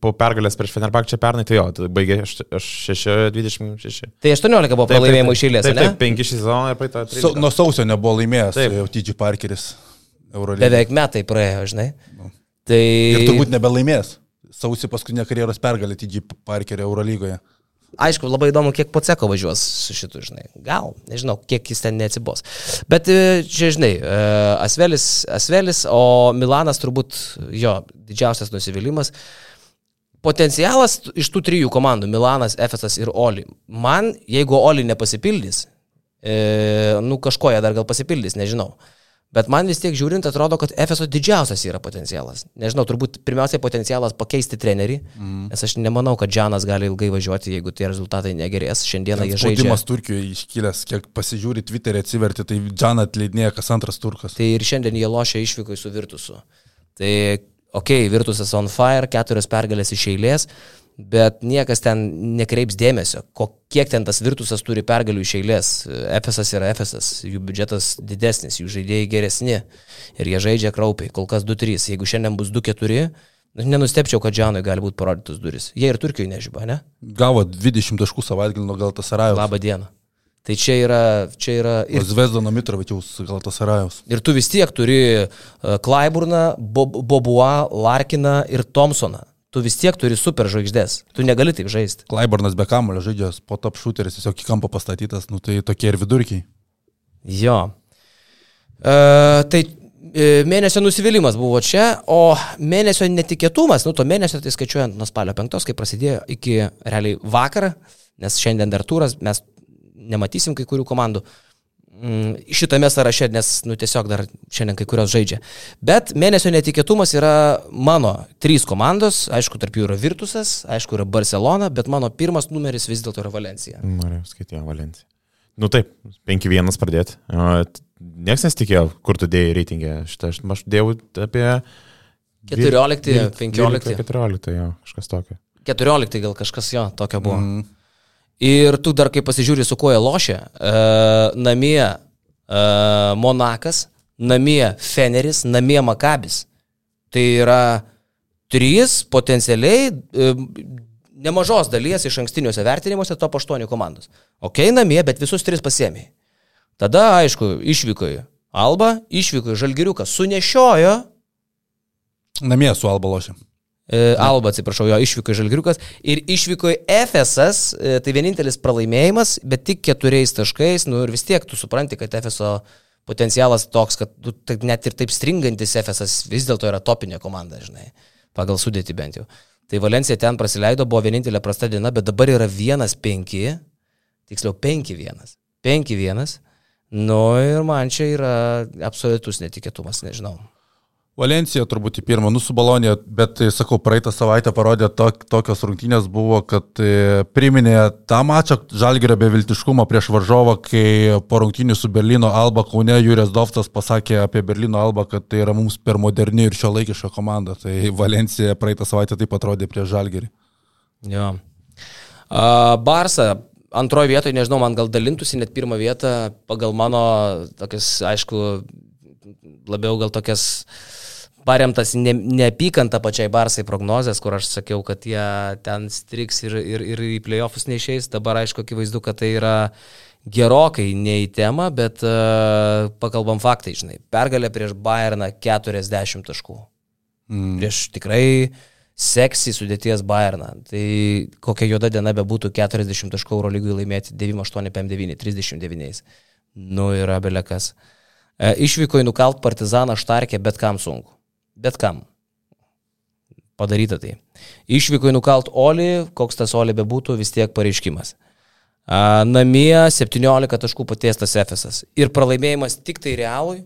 po pergalės prieš Fenerbakčią pernai, tai jo, tai baigė 6-26. Tai 18 buvo pralaimėjimų iš eilės, taip, ne? taip, 5 šį sezoną ir praeitą. Sa, nuo sausio nebuvo laimėjęs taip. TG Parkeris Eurolygoje. Beveik metai praėjo, žinai. Nu. Tai... Ir turbūt nebelaimės. Sausį paskutinė karjeros pergalė TG Parkerio Eurolygoje. Aišku, labai įdomu, kiek Poceko važiuos su šitu, žinai. Gal, nežinau, kiek jis ten neatsibos. Bet e, čia, žinai, e, Asvelis, Asvelis, o Milanas turbūt jo didžiausias nusivylimas. Potencialas iš tų trijų komandų - Milanas, Efesas ir Oli. Man, jeigu Oli nepasipildys, e, nu kažko jie dar gal pasipildys, nežinau. Bet man vis tiek žiūrint, atrodo, kad Efeso didžiausias yra potencialas. Nežinau, turbūt pirmiausiai potencialas pakeisti trenerį, mm. nes aš nemanau, kad Džanas gali ilgai važiuoti, jeigu tie rezultatai negerės. Šiandieną jie žaidžia. Spaudimas Turkijoje iškilęs, kiek pasižiūri Twitter'e atsiverti, tai Džaną atleidinėja kas antras turkas. Tai ir šiandien jie lošia išvykoj su Virtusu. Tai, okei, okay, Virtusas on fire, keturios pergalės iš eilės, bet niekas ten nekreips dėmesio, kiek ten tas virtusas turi pergalių iš eilės. Efesas yra Efesas, jų biudžetas didesnis, jų žaidėjai geresni ir jie žaidžia kraupiai, kol kas 2-3, jeigu šiandien bus 2-4. Nenustepčiau, kad Džanui gali būti parodytos duris. Jie ir Turkijoje nežyba, ne? Gavo 20 taškų savaitgalį nuo Galtasarajos. Labą dieną. Tai čia yra... Čia yra ir Zvezdono Mitrovičiaus Galtasarajos. Ir tu vis tiek turi Klaiburną, Bob, Bobuą, Larkiną ir Thompsoną tu vis tiek turi super žvaigždės. Tu negali taip žaisti. Klaibornas be kamulio žaidžias, po top shooteris tiesiog į kampą pastatytas, nu tai tokie ir vidurkiai. Jo. Uh, tai e, mėnesio nusivylimas buvo čia, o mėnesio netikėtumas, nu to mėnesio tai skaičiuojant nuo spalio 5, kai prasidėjo iki realiai vakarą, nes šiandien dar turas, mes nematysim kai kurių komandų. Uh, šitame sąraše, nes nu, tiesiog dar šiandien kai kurios žaidžia. Bet mėnesio netikėtumas yra mano trys komandos, aišku, tarp jų yra Virtusas, aišku, yra Barcelona, bet mano pirmas numeris vis dėlto yra Valencija. Norėjau skaityti Valenciją. Nu taip, 5-1 pradėti. Niekas nesitikėjo, kur tu dėjai reitingę. Šitą aš, aš dėjau apie... 14, 15. 14, jo, kažkas tokio. 14 gal kažkas jo, tokio buvo. Mm. Ir tu dar kai pasižiūri, su kuo jie lošia, uh, namie uh, Monakas, namie Feneris, namie Makabis. Tai yra trys potencialiai uh, nemažos dalies iš ankstiniuose vertinimuose top 8 komandos. Ok, namie, bet visus tris pasiemiai. Tada, aišku, išvykoju Alba, išvykoju Žalgiriukas, sunešiojo. Namie su Alba lošia. E, Alba, atsiprašau, jo išvyko Žalgiriukas ir išvyko Efesas, tai vienintelis pralaimėjimas, bet tik keturiais taškais, nu ir vis tiek tu supranti, kad Efeso potencialas toks, kad tu, tai net ir taip stringantis Efesas vis dėlto yra topinė komanda, žinai, pagal sudėti bent jau. Tai Valencija ten praleido, buvo vienintelė prasta diena, bet dabar yra 1-5, tiksliau 5-1. 5-1. Nu ir man čia yra absoliutus netikėtumas, nežinau. Valencija turbūt į pirmą nusubalonė, bet, tai sakau, praeitą savaitę parodė tok, tokios rungtynės buvo, kad e, priminė tą mačą Žalgirio beviltiškumą prieš varžovą, kai po rungtynių su Berlyno Alba Kaune Jūrės Dovtas pasakė apie Berlyno Alba, kad tai yra mums per moderni ir šio laikiška komanda. Tai Valencija praeitą savaitę taip atrodė prieš Žalgirį. Jo. Uh, Barsa antroje vietoje, nežinau, man gal dalintųsi net pirmą vietą pagal mano tokias, aišku, labiau gal tokias uh, paremtas ne, neapykanta pačiai Barsai prognozės, kur aš sakiau, kad jie ten striks ir, ir, ir į playoffus neišeis. Dabar aišku, akivaizdu, kad tai yra gerokai ne į temą, bet uh, pakalbam faktai, žinai. Pergalė prieš Bayerną 40 taškų. Mm. Prieš tikrai seksy sudėties Bayerną. Tai kokia juoda diena bebūtų 40 taškų Euro lygui laimėti 9859, 39. Nu yra belekas. E, išvyko į nukalt partizaną Štarkę, bet kam sunku bet kam. Padaryta tai. Išvyko į nukalt Oli, koks tas Oli bebūtų, vis tiek pareiškimas. A, namie 17 taškų patiestas Efesas. Ir pralaimėjimas tik tai realui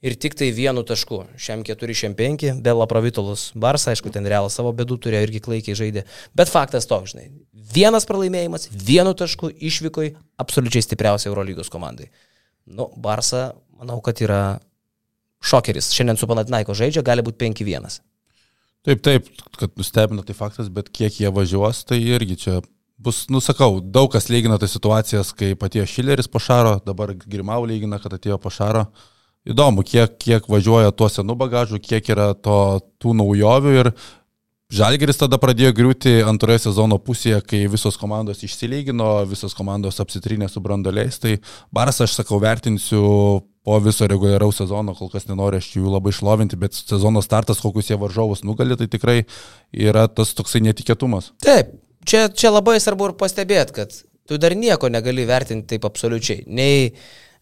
ir tik tai vienu tašku. Šiam 4, šiam 5, Bela Provitolus Barsą, aišku, ten realą savo bėdų turėjo irgi klaikiai žaidė. Bet faktas toks, žinai. Vienas pralaimėjimas, vienu tašku išvykoj absoliučiai stipriausiai Eurolygos komandai. Nu, Barsa, manau, kad yra šokeris. Šiandien su Panatinaiko žaidžia, gali būti 5-1. Taip, taip, kad nustebino tai faktas, bet kiek jie važiuos, tai irgi čia bus, nusakau, daug kas lygina tas situacijas, kai atėjo Šileris po Šaro, dabar Grimau lygina, kad atėjo po Šaro. Įdomu, kiek, kiek važiuoja tuo senų bagažų, kiek yra to, tų naujovių ir Žalgeris tada pradėjo griūti antroje sezono pusėje, kai visos komandos išsilygino, visos komandos apsitrinė su brandoliais. Tai Baras, aš sakau, vertinsiu po viso reguliaraus sezono, kol kas nenoriu aš jų labai šlovinti, bet sezono startas, kokius jie varžovus nugali, tai tikrai yra tas toksai netikėtumas. Taip, čia, čia labai svarbu ir pastebėti, kad tu dar nieko negali vertinti taip absoliučiai. Nei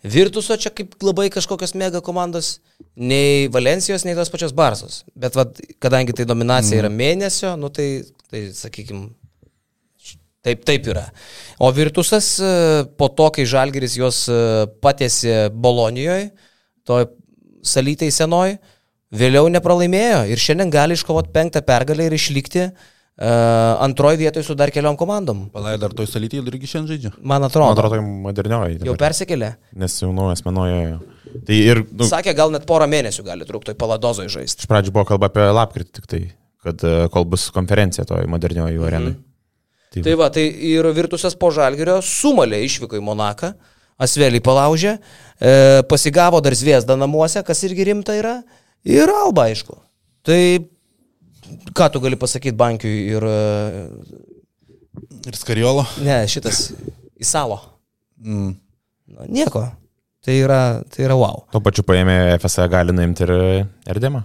Virtuso čia kaip labai kažkokios mega komandos, nei Valencijos, nei tos pačios Barsos. Bet vat, kadangi tai dominacija yra mėnesio, nu tai, tai sakykime, taip, taip yra. O Virtusas e, po to, kai Žalgeris juos e, patėsi Bolonijoje, toj salytai senoj, vėliau nepralaimėjo ir šiandien gali iškovoti penktą pergalę ir išlikti uh, Uh, antroji vietoje su dar keliom komandom. Palai dar toj salytį irgi šiandien žaidžia. Man atrodo. Man atrodo, tai modernioji. Jau persikėlė. Nes jau naujas menoje. Tai ir... Nu, Sakė, gal net porą mėnesių gali trukti toj paladozoje žaisti. Iš pradžių buvo kalba apie lapkritį tik tai, kad kol bus konferencija toj modernioji mhm. arenai. Tai, tai va, tai ir Virtusas po Žalgerio sumalė išvyko į Monaką, Asvelį palaužė, e, pasigavo dar Zviesdą namuose, kas irgi rimta yra, ir Alba aišku. Tai ką tu gali pasakyti bankiui ir... E, ir skariolo? Ne, šitas į salo. Mm. Nu, nieko. Tai yra, tai yra wow. Tuo pačiu paėmė FSA gali nuimti ir Erdemą.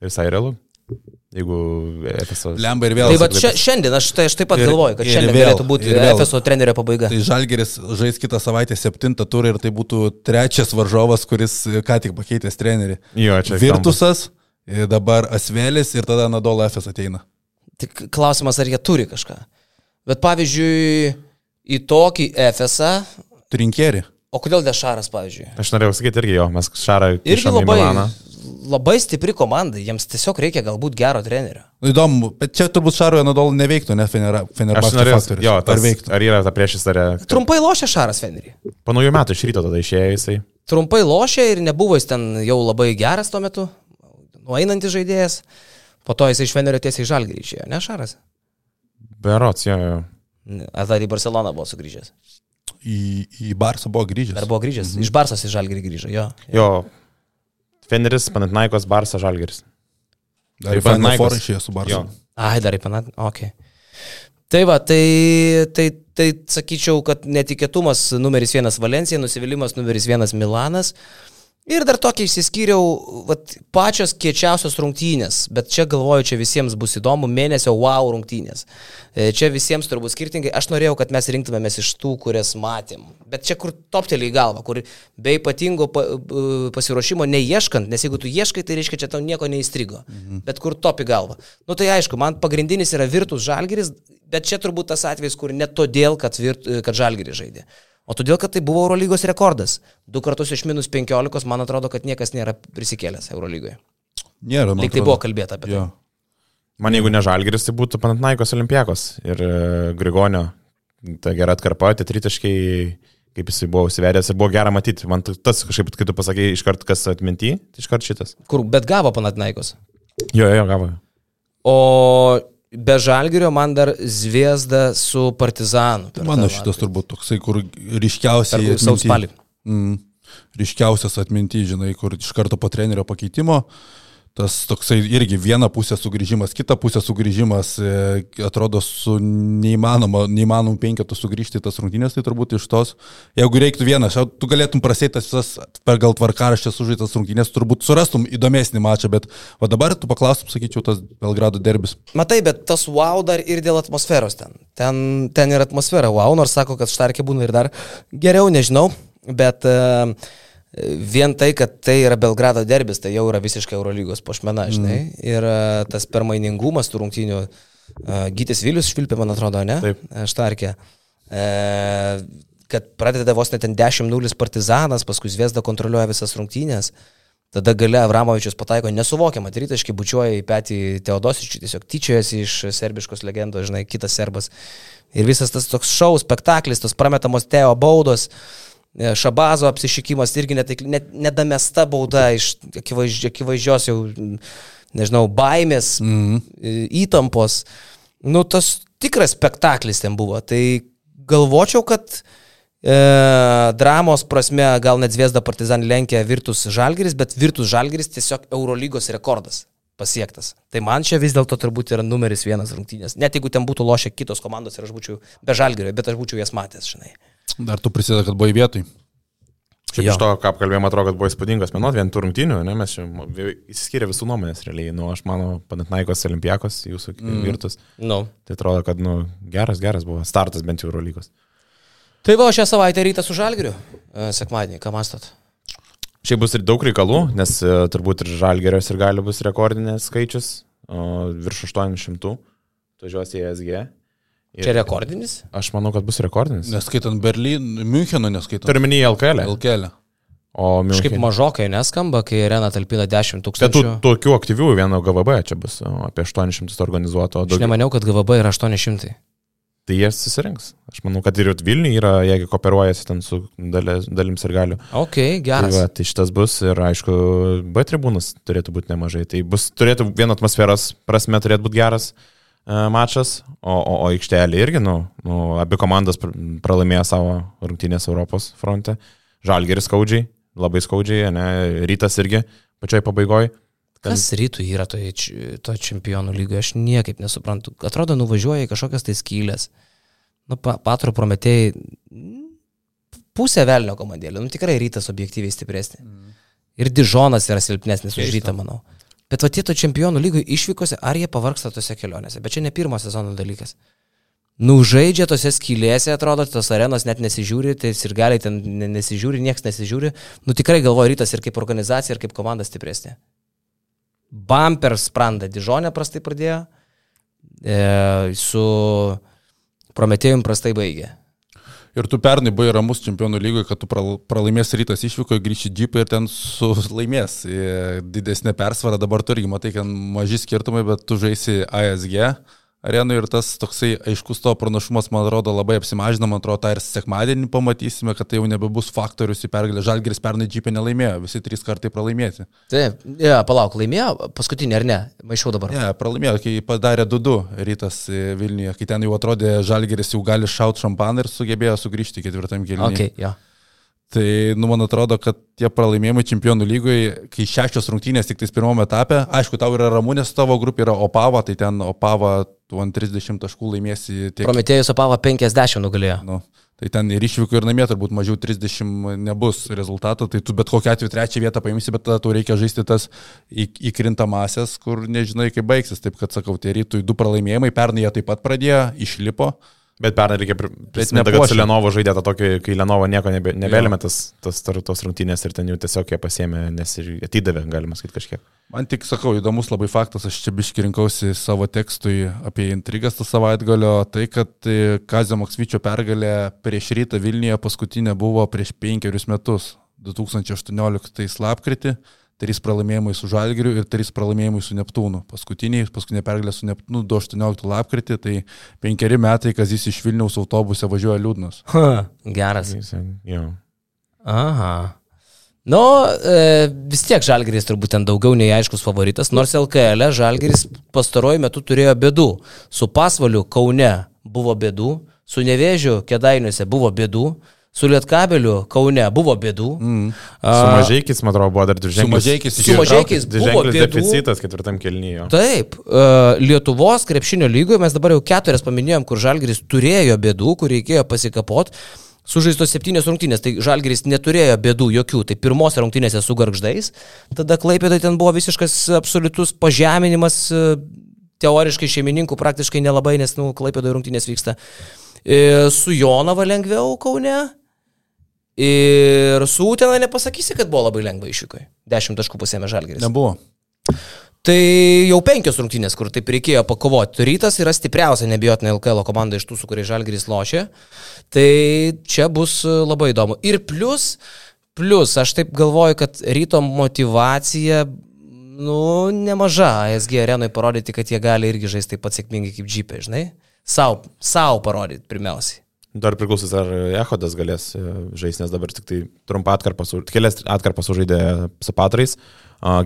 Ir visai realu. Jeigu FSO. Lemba ir vėl. Tai va, šia, šiandien aš, tai, aš taip pat ir, galvoju, kad šiandien vėl, galėtų būti FSO trenerio pabaiga. Tai Žalgeris žais kitą savaitę septintą turą ir tai būtų trečias varžovas, kuris ką tik pakeitęs trenerį. Jo, čia. Virtusas. Kampas dabar Asvelis ir tada Nadolo Efes ateina. Tik klausimas, ar jie turi kažką. Bet pavyzdžiui, į tokį Efesą. Trinkerį. O kodėl Dešaras, pavyzdžiui? Aš norėjau sakyti irgi jo, mes Šarą irgi labai, labai stipri komanda, jiems tiesiog reikia galbūt gero trenerio. Nu, įdomu, bet čia turbūt Šaroje Nadol neveiktų, ne faktorius. Jo, tas, ar, veiktų. ar yra ta priešistorė? Trumpai lošia Šaras Fenerį. Po naujų metų iš ryto tada išėjo jisai. Trumpai lošia ir nebuvo jis ten jau labai geras tuo metu nueinantis žaidėjas, po to jis iš Venerio tiesiai į Žalgirį išėjo, ne Šaras? Berots, jo, jo. Ar dar į Barceloną buvo sugrįžęs? Į, į Barsą buvo grįžęs. Ar buvo grįžęs? Mhm. Iš Barsos į Žalgirį grįžo, jo. Jo. Feneris, Panatnaikos, Barsas, Žalgiris. Dar į Panatnaikos išėjo su Barsu. Ai, dar į Panatnaikos, ok. Tai va, tai, tai, tai sakyčiau, kad netikėtumas numeris vienas Valencija, nusivylimas numeris vienas Milanas. Uh, Ir dar tokia išsiskyriau, vat, pačios kiečiausios rungtynės, bet čia galvoju, čia visiems bus įdomu, mėnesio wow rungtynės. E, čia visiems turbūt skirtingai, aš norėjau, kad mes rinktumėmės iš tų, kurias matėm. Bet čia kur toptelį į galvą, kur be ypatingo pasiruošimo neieškant, nes jeigu tu ieškai, tai reiškia, čia tau nieko neįstrigo. Mhm. Bet kur top į galvą. Nu tai aišku, man pagrindinis yra virtus žalgeris, bet čia turbūt tas atvejis, kur ne todėl, kad, virt, kad žalgeris žaidė. O todėl, kad tai buvo Eurolygos rekordas. Du kartus iš minus 15, man atrodo, kad niekas nėra prisikėlęs Eurolygoje. Nėra, man. Tik tai buvo kalbėta apie jo. tai. Man jeigu ne Žalgiris, tai būtų Panatnaikos Olimpiakos ir e, Grigonio. Ta gera atkarpa, tie tritaškai, kaip jisai buvo užsivedęs ir buvo gera matyti. Man tas kažkaip, kai tu pasakėjai iškart, kas atminti, tai iškart šitas. Kur, bet gavo Panatnaikos. Jo, jo, gavo. O Be žalgerio man dar Zviesda su Partizanu. Mano šitas turbūt toksai, kur ryškiausiai... Saus spalį. Mm, ryškiausias atminty, žinai, kur iš karto po trenerio pakeitimo. Uh, tas toksai irgi viena pusė sugrįžimas, kita pusė sugrįžimas, e, atrodo su neįmanoma, neįmanoma penketų sugrįžti tas rungtynės, tai turbūt iš tos, jeigu reiktų vieną, tu galėtum prasėti tas visas per gal tvarkaraštės užžaitas rungtynės, turbūt surastum įdomesnį mačą, bet o dabar tu paklaustum, sakyčiau, tas Belgrado derbis. Matai, bet tas wow dar ir dėl atmosferos ten. Ten, ten yra atmosfera wow, nors sako, kad štarkė būna ir dar geriau, nežinau, bet uh, vien tai, kad tai yra Belgrado derbis, tai jau yra visiškai Eurolygos pošmena, žinai. Mm. Ir uh, tas permainingumas tų rungtynių, uh, Gytis Vilius švilpė, man atrodo, ne? Taip. Štarkė. Uh, kad pradeda vos net ten 10-0 partizanas, paskui Zviesda kontroliuoja visas rungtynės. Tada gale Avramovičius pataiko nesuvokiamą tritaškį, bučiuoja į petį Teodosičių, tiesiog tyčiojasi iš serbiškos legendos, žinai, kitas serbas. Ir visas tas toks šau, spektaklis, tos prametamos Teo baudos, e, Šabazo apsišykimas irgi net, net, nedamesta bauda iš akivaizdž, akivaizdžios jau, nežinau, baimės, mm įtampos. Nu, tas tikras spektaklis ten buvo. Tai galvočiau, kad E, dramos prasme gal net Zviesda Partizan lenkia Virtus Žalgeris, bet Virtus Žalgeris tiesiog Eurolygos rekordas pasiektas. Tai man čia vis dėlto turbūt yra numeris vienas rungtynės. Net jeigu ten būtų lošę kitos komandos ir aš būčiau be Žalgerio, bet aš būčiau jas matęs, žinai. Dar tu prisideda, kad buvai vietoj. Šiaip iš to, ką apkalbėjome, atrodo, kad buvo įspūdingas menuot, vien tų rungtynių, ne, mes čia įsiskyrė visų nuomonės realiai. Nu, aš manau, Panatnaikos Olimpijakos, jūsų mm. virtus. No. Tai atrodo, kad, nu, geras, geras buvo startas bent jau Eurolygos. Tai va, šią savaitę rytą su Žalgiriu, e, sekmadienį, ką mastot? Šiaip bus ir daug reikalų, nes e, turbūt ir Žalgerios ir gali bus rekordinės skaičius, virš 800, važiuos į ESG. Ir Čia rekordinis? Aš manau, kad bus rekordinis. Neskaitant Berlyną, Müncheno neskaitant. Turiu minį LKL. LKL. O München... Kažkaip mažokai neskamba, kai arena talpina 10 tūkstančių. Bet tų, tokių aktyvių vieno GVB čia bus apie 800 organizuoto. Aš nemaniau, kad GVB yra 800 tai jie susirinks. Aš manau, kad ir Vilniui yra, jeigu kooperuojasi ten su dalė, dalim ir galiu. Ok, geras. Tai, va, tai šitas bus ir aišku, B tribūnas turėtų būti nemažai. Tai bus, turėtų vien atmosferos prasme turėtų būti geras mačas, o, o, o aikštelė irgi, nu, nu, abi komandos pralaimėjo savo rungtynės Europos fronte. Žalgeris skaudžiai, labai skaudžiai, ne, rytas irgi pačioj pabaigoje. Kas rytų yra toje to čempionų lygoje, aš niekaip nesuprantu. Atrodo, nuvažiuoja į kažkokias tai skylės. Nu, pa, patro prometėjai, pusė velnio komandėlė, nu tikrai rytas objektyviai stipresnė. Mm. Ir Dižonas yra silpnesnis už rytą, manau. Bet va tie to čempionų lygoje išvykose, ar jie pavarksta tose kelionėse, bet čia ne pirmo sezono dalykas. Nužaidžia tose skylėse, atrodo, tos arenos net nesižiūri, tai ir galiai ten nesižiūri, niekas nesižiūri. Nu tikrai galvoju rytas ir kaip organizacija, ir kaip komanda stipresnė. Bumper sprandą Dižonė prastai pradėjo, e, su Prometėjum prastai baigė. Ir tu pernai buvai ramus čempionų lygoje, kad tu pralaimės rytas išvyko, grįši džipą ir ten sulaimės didesnė persvara, dabar tu irgi matai, kad maži skirtumai, bet tu žaisi ASG arenui ir tas toksai aiškus to pranašumas, man atrodo, labai apsimažina, man atrodo, tą ir sekmadienį pamatysime, kad tai jau nebebus faktorius į pergalę. Žalgiris pernai džipė nelaimėjo, visi trys kartai pralaimėti. Taip, ja, palauk, laimėjo paskutinį ar ne? Maišiau dabar. Ne, ja, pralaimėjo, kai padarė 2-2 rytas Vilniuje, kai ten jau atrodė Žalgiris jau gali šaut šampaną ir sugebėjo sugrįžti ketvirtam keliui. Okay, ja. Tai, nu, man atrodo, kad tie pralaimėjimai čempionų lygoje, kai šešios rungtynės tik tais pirmame etape, aišku, tau yra Ramūnės tavo grupė, yra Opava, tai ten Opava, tu ant 30 taškų laimėsi. Tiek... Prometėjus Opava 50 nugalėjo. Nu, tai ten ir išvykų ir namie turbūt mažiau 30 nebus rezultato, tai tu bet kokiu atveju trečią vietą paimsi, bet tada tau reikia žaisti tas įkrintamasias, kur nežinai, kaip baigsis. Taip, kad sakau, tie rytui du pralaimėjimai, pernai jie taip pat pradėjo, išlipo. Bet pernai reikia prisiminti, kad su Lenovo žaidė tą tokį, kai Lenovo nieko nebe, nebelėmė tas, tas, tos rungtynės ir ten jau tiesiog jie pasėmė, nes ir atidavė, galima sakyti kažkiek. Man tik sakau, įdomus labai faktas, aš čia biški rinkausi savo tekstui apie intrigas tą savaitgalio, tai kad e, Kazio Maksvyčio pergalė prieš rytą Vilniuje paskutinė buvo prieš penkerius metus, 2018 lapkritį trys pralaimėjimai su Žalgiriu ir trys pralaimėjimai su Neptūnu. Paskutiniai, paskutinė pergalė su Neptūnu 2.18 lapkritį, tai penkeri metai, kas jis iš Vilniaus autobuse važiuoja liūdnas. Ha, geras. Jo. Aha. Nu, e, vis tiek Žalgeris turbūt ten daugiau nei aiškus favoritas, nors LKL e Žalgeris pastaruoju metu turėjo bėdų. Su pasvaliu Kaune buvo bėdų, su Nevėžiu Kedainiuose buvo bėdų, Su Lietkabeliu Kaune buvo bėdų. Mm. Su Mažiekiais, man atrodo, buvo dar dviženklis. Su Mažiekiais, su mažiekiais buvo bėdų. deficitas ketvirtam kelnyje. Taip, Lietuvos krepšinio lygoje mes dabar jau keturias paminėjom, kur Žalgris turėjo bėdų, kur reikėjo pasikapot. Sužaistos septynės rungtynės, tai Žalgeris neturėjo bėdų jokių, tai pirmose rungtynėse su garždais, tada Klaipėdai ten buvo visiškas absoliutus pažeminimas, teoriškai šeimininkų praktiškai nelabai, nes, nu, Klaipėdai rungtynės vyksta. E, su Jonava lengviau Kaune, Ir su Utena nepasakysi, kad buvo labai lengva išvykai. 10 taškų pusėmė žalgeris. Nebuvo. Tai jau penkios rungtynės, kur taip reikėjo pakovoti. Rytas yra stipriausia, nebijotinai LKL komanda iš tų, su kuriais žalgeris lošia. Tai čia bus labai įdomu. Ir plus, Plus, aš taip galvoju, kad ryto motivacija, nu, nemaža ASG arenui parodyti, kad jie gali irgi žaisti taip pat sėkmingai kaip džipė, žinai? Sau, sau parodyti pirmiausiai. Dar priklausys, ar Ehodas galės e, žaisti, nes dabar tik tai trumpą atkarpą, su, kelias atkarpas sužaidė su patrais.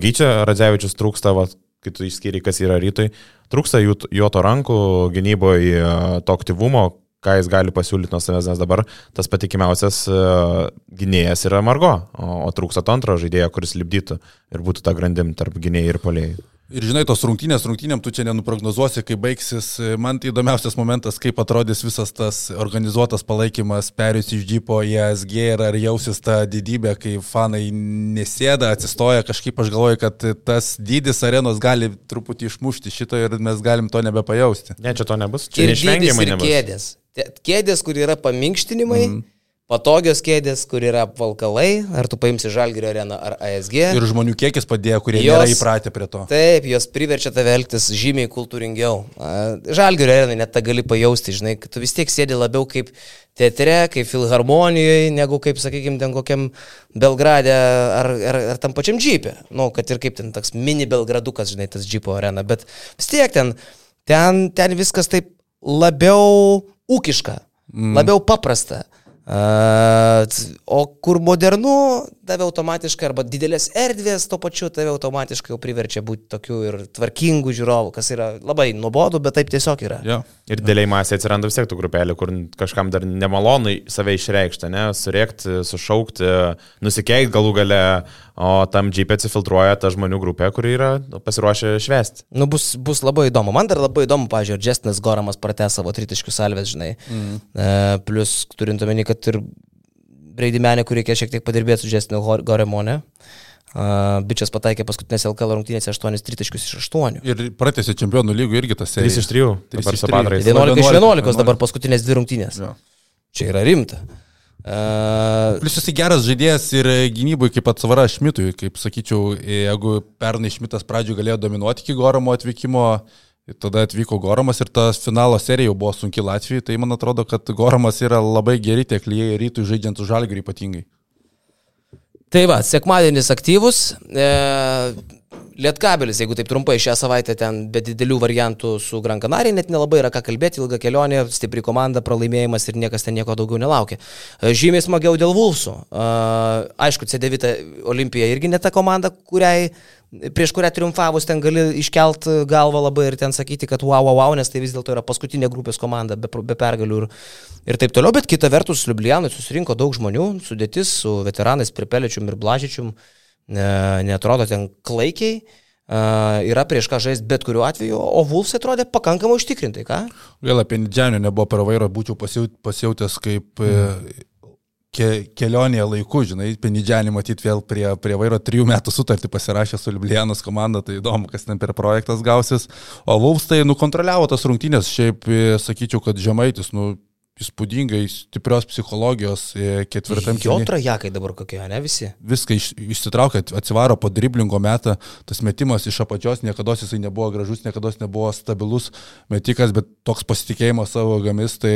Gyčia Radzevičius trūksta, va, kai tu išskyri, kas yra rytoj, trūksta jų, jo to rankų gynyboje, to aktyvumo, ką jis gali pasiūlyti nuo savęs, nes dabar tas patikimiausias uh, gynėjas yra Margo, o, o trūksta to antro žaidėjo, kuris lipdytų ir būtų tą grandim tarp gynėjų ir polėjų. Ir žinai, tos rungtynės, rungtynėm tu čia nenuprognozuosi, kai baigsis. Man tai įdomiausias momentas, kaip atrodys visas tas organizuotas palaikymas, perėjus iš džipo į ASG ir ar jausis ta didybė, kai fanai nesėda, atsistoja, kažkaip aš galvoju, kad tas dydis arenos gali truputį išmušti šito ir mes galim to nebepajausti. Ne, čia to nebus. Čia ir neišvengiamai nebus. Kėdės. Kėdės, kur yra paminkštinimai. Mm patogios kėdės, kur yra apvalkalai, ar tu paimsi Žalgirio areną ar ASG. Ir žmonių kiekis padėjo, kurie jos, nėra įpratę prie to. Taip, jos priverčia tave elgtis žymiai kultūringiau. Žalgirio arenai net tą gali pajausti, žinai, kad tu vis tiek sėdi labiau kaip teatre, kaip filharmonijoje, negu kaip, sakykime, ten kokiam Belgrade ar, ar, ar tam pačiam džipė. Nu, kad ir kaip ten toks mini Belgradukas, žinai, tas džipo arena. Bet vis tiek ten, ten, ten viskas taip labiau ūkiška, mm. labiau paprasta. Uh, o kur modernu, tave automatiškai, arba didelės erdvės, to pačiu tave automatiškai jau priverčia būti tokiu ir tvarkingu žiūrovu, kas yra labai nuobodu, bet taip tiesiog yra. Ja. Ir dėliai masė atsiranda vis tiek tų grupelių, kur kažkam dar nemalonai save išreikšti, ne, surėkti, sušaukti, nusikeikti galų gale, o tam džipė atsifiltruoja ta žmonių grupė, kuri yra nu, pasiruošę švesti. Nu, bus, bus labai įdomu. Man dar labai įdomu, pažiūrėjau, Džestinas Goramas pratęs savo tritiškius salves, žinai. Mm. Uh, plus, turint omeny, kad ir Breidimenė, kur reikia šiek tiek padirbėti su Džestinu Goremone. Uh, Bičias pataikė paskutinės LKL rungtynėse 8 tritaškius iš 8. Ir pratęsė čempionų lygų irgi tas 3 iš 3. 3 iš 3. 11 iš 11 dabar paskutinės dvi rungtynės. Ja. Čia yra rimta. Uh, Plius jisai geras žaidėjas ir gynybui kaip atsvara Šmitui, kaip sakyčiau, jeigu pernai Šmitas pradžioje galėjo dominuoti iki Goromo atvykimo, tada atvyko Goromas ir ta finalo serija jau buvo sunki Latvijai, tai man atrodo, kad Goromas yra labai geri tiek lygiai rytų žaidžiant už žalgirį ypatingai. Tai va, sekmadienis aktyvus. E, Lietkabelis, jeigu taip trumpai šią savaitę ten be didelių variantų su Gran Canaria, net nelabai yra ką kalbėti, ilga kelionė, stipri komanda, pralaimėjimas ir niekas ten nieko daugiau nelaukia. E, žymiai smagiau dėl Vulsų. E, aišku, C9 Olimpija irgi ne ta komanda, kuriai prieš kurią triumfavus ten gali iškelt galvą labai ir ten sakyti, kad wow, wow, wow, nes tai vis dėlto yra paskutinė grupės komanda be, be pergalių ir, ir taip toliau, bet kita vertus, Liublianui susirinko daug žmonių, sudėtis su veteranais Pripeličium ir Blažičium, ne, netrodo ten klaikiai. Yra prieš ką žaisti bet kuriuo atveju, o Vulfs atrodė pakankamai užtikrintai, ką? Vėl apie Nidžianio nebuvo per vairą, būčiau pasijautęs kaip mm ke, kelionėje laiku, žinai, Penidžianį matyti vėl prie, prie vairo trijų metų sutartį pasirašė su Liublianos komanda, tai įdomu, kas ten per projektas gausis. O Vulfs tai nukontroliavo tas rungtynės, šiaip sakyčiau, kad Žemaitis, nu, įspūdingai stiprios psichologijos e, ketvirtam kėlinyje. Jo trajekai dabar kokie, ne visi? Viską iš, išsitraukia, atsivaro po driblingo metą, tas metimas iš apačios, niekada jisai nebuvo gražus, niekada nebuvo stabilus metikas, bet toks pasitikėjimas savo gamis, tai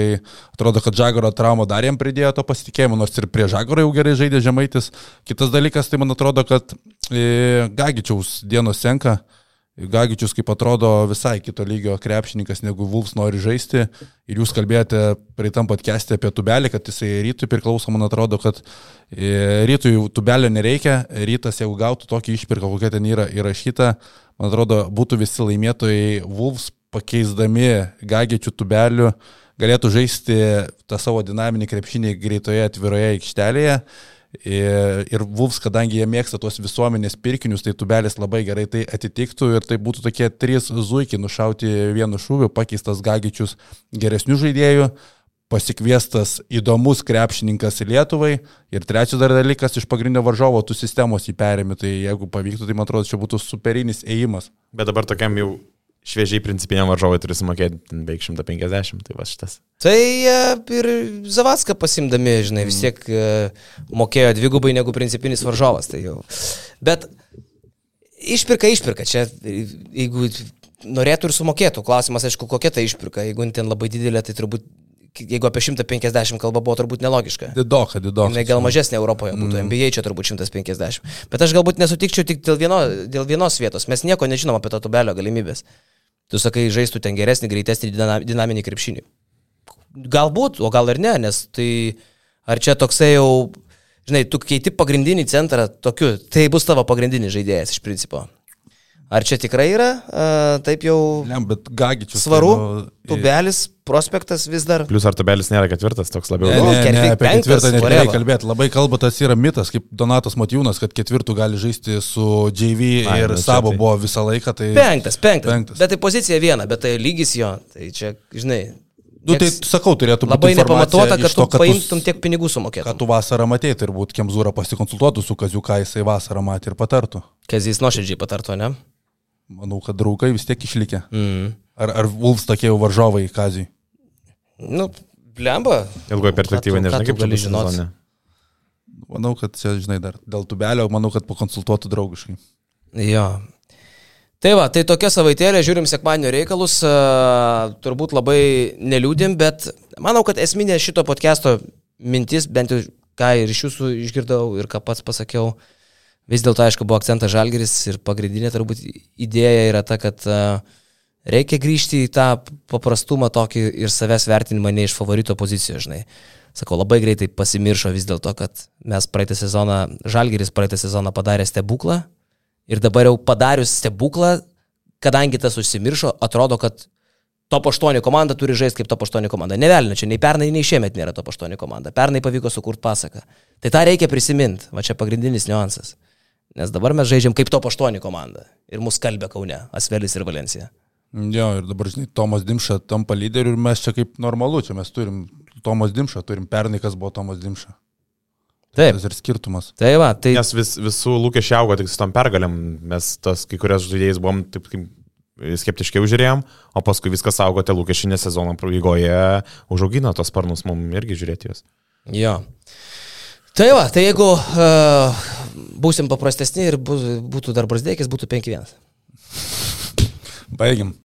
atrodo, kad Žagoro trauma dar jam pridėjo to pasitikėjimo, nors ir prie Žagoro jau gerai žaidė Žemaitis. Kitas dalykas, tai man atrodo, kad e, Gagičiaus dienos senka. Gagičius, kaip atrodo, visai kito lygio krepšininkas, negu Vulfs nori žaisti. Ir jūs kalbėjote praeitam podcast'e apie tubelį, kad jisai rytui priklauso, man atrodo, kad e, rytui tubelio nereikia. Rytas, jeigu gautų tokį išpirką, kokia ten yra įrašyta, man atrodo, būtų visi laimėtojai Vulfs pakeisdami Gagičių tubelių galėtų žaisti tą savo dinaminį krepšinį greitoje atviroje aikštelėje Ir, ir Vulfs, kadangi jie mėgsta tuos visuomenės pirkinius, tai tubelis labai gerai tai atitiktų ir tai būtų tokie trys zuikiai nušauti vienu šūviu, pakeistas Gagičius geresnių žaidėjų, pasikviestas įdomus krepšininkas Lietuvai ir trečias dar dalykas iš pagrindinio varžovo tų sistemos įperėmi, tai jeigu pavyktų, tai man atrodo, čia būtų superinis ėjimas. Bet dabar tokiam jau šviežiai principiniam varžovui turi sumokėti beveik 150, tai va šitas. Tai e, ir Zavaską pasimdami, žinai, vis tiek e, mokėjo dvigubai negu principinis varžovas. Tai jau. Bet išpirka, išpirka. Čia, jeigu norėtų ir sumokėtų, klausimas, aišku, kokia ta išpirka. Jeigu ten labai didelė, tai turbūt jeigu apie 150 kalba buvo turbūt nelogiška. Didoka, didoka. Jis gal mažesnė Europoje būtų, mm. NBA čia turbūt 150. Bet aš galbūt nesutikčiau tik dėl, vieno, dėl vienos vietos. Mes nieko nežinom apie to tubelio galimybės. Tu sakai, žaistų ten geresnį, greitesnį dinaminį krepšinį. Galbūt, o gal ir ne, nes tai ar čia toksai jau, žinai, tu keiti pagrindinį centrą tokiu, tai bus tavo pagrindinis žaidėjas iš principo. Ar čia tikrai yra uh, taip jau... Ne, bet Gagičius. Svaru, tai, nu, tubelis, prospektas vis dar. Plus ar tubelis nėra ketvirtas, toks labiau. Ne, ne, ne, ketvi- apie penktas, ketvirtą nereikia whatever. kalbėti. Labai kalba tas yra mitas, kaip Donatas Matijūnas, kad ketvirtų gali žaisti su JV Ai, ir nu Sabo tai- buvo visą laiką. Tai... Penktas, penktas, Penktas. Bet tai pozicija viena, bet tai lygis jo. Tai čia, žinai. Nu, tai sakau, turėtų būti Labai nepamatuota, kad to, tu paimtum tu, tiek pinigų kad sumokėtum. tu vasarą matėjai, turbūt Kemzūra pasikonsultuotų su Kaziuka, jisai vasarą matė ir patartų. Kazis nuoširdžiai patarto, ne? Manau, kad draugai vis tiek išlikę. Mm. Ar, ar Vulfs tokie jau varžovai Kazijai? Nu, blemba. Ilgoje perspektyvoje tu kaip gali bus žinot? sezone. Manau, kad čia, žinai, dar dėl tubelio, manau, kad pakonsultuotų draugiškai. Jo. Tai va, tai tokia savaitėlė, žiūrim sekmadienio reikalus, a, turbūt labai neliūdim, bet manau, kad esminė šito podcast'o mintis, bent jau ką ir iš jūsų išgirdau ir ką pats pasakiau, vis dėlto, aišku, buvo akcentas žalgeris ir pagrindinė turbūt idėja yra ta, kad a, reikia grįžti į tą paprastumą tokį ir savęs vertinimą ne iš favorito pozicijos, žinai. Sakau, labai greitai pasimiršo vis dėlto, kad mes praeitą sezoną, žalgeris praeitą sezoną padarė stebuklą Ir dabar jau padarius stebuklą, kadangi tas užsimiršo, atrodo, kad top 8 komanda turi žaisti kaip top 8 komanda. Nevelina, čia nei pernai, nei šiemet nėra top 8 komanda. Pernai pavyko sukurti pasaką. Tai tą reikia prisiminti, va čia pagrindinis niuansas. Nes dabar mes žaidžiam kaip top 8 komanda. Ir mus kalbė Kaune, Asvelis ir Valencija. Jo, ir dabar, žinai, Tomas Dimša tampa lyderiu ir mes čia kaip normalu, čia mes turim Tomas Dimša, turim pernai, kas buvo Tomas Dimša. Taip. Tas ir skirtumas. Tai va, tai... Nes vis, visų lūkesčių augo tik su tom pergalėm, mes tas kai kurias žaidėjus buvom taip kaip skeptiškiau žiūrėjom, o paskui viskas augo, tie lūkesčiai nes sezono pabaigoje užaugino tos sparnus, mums irgi žiūrėti juos. Jo. Tai va, tai jeigu uh, būsim paprastesni ir būtų dar brasdėkis, būtų 5-1. Baigim.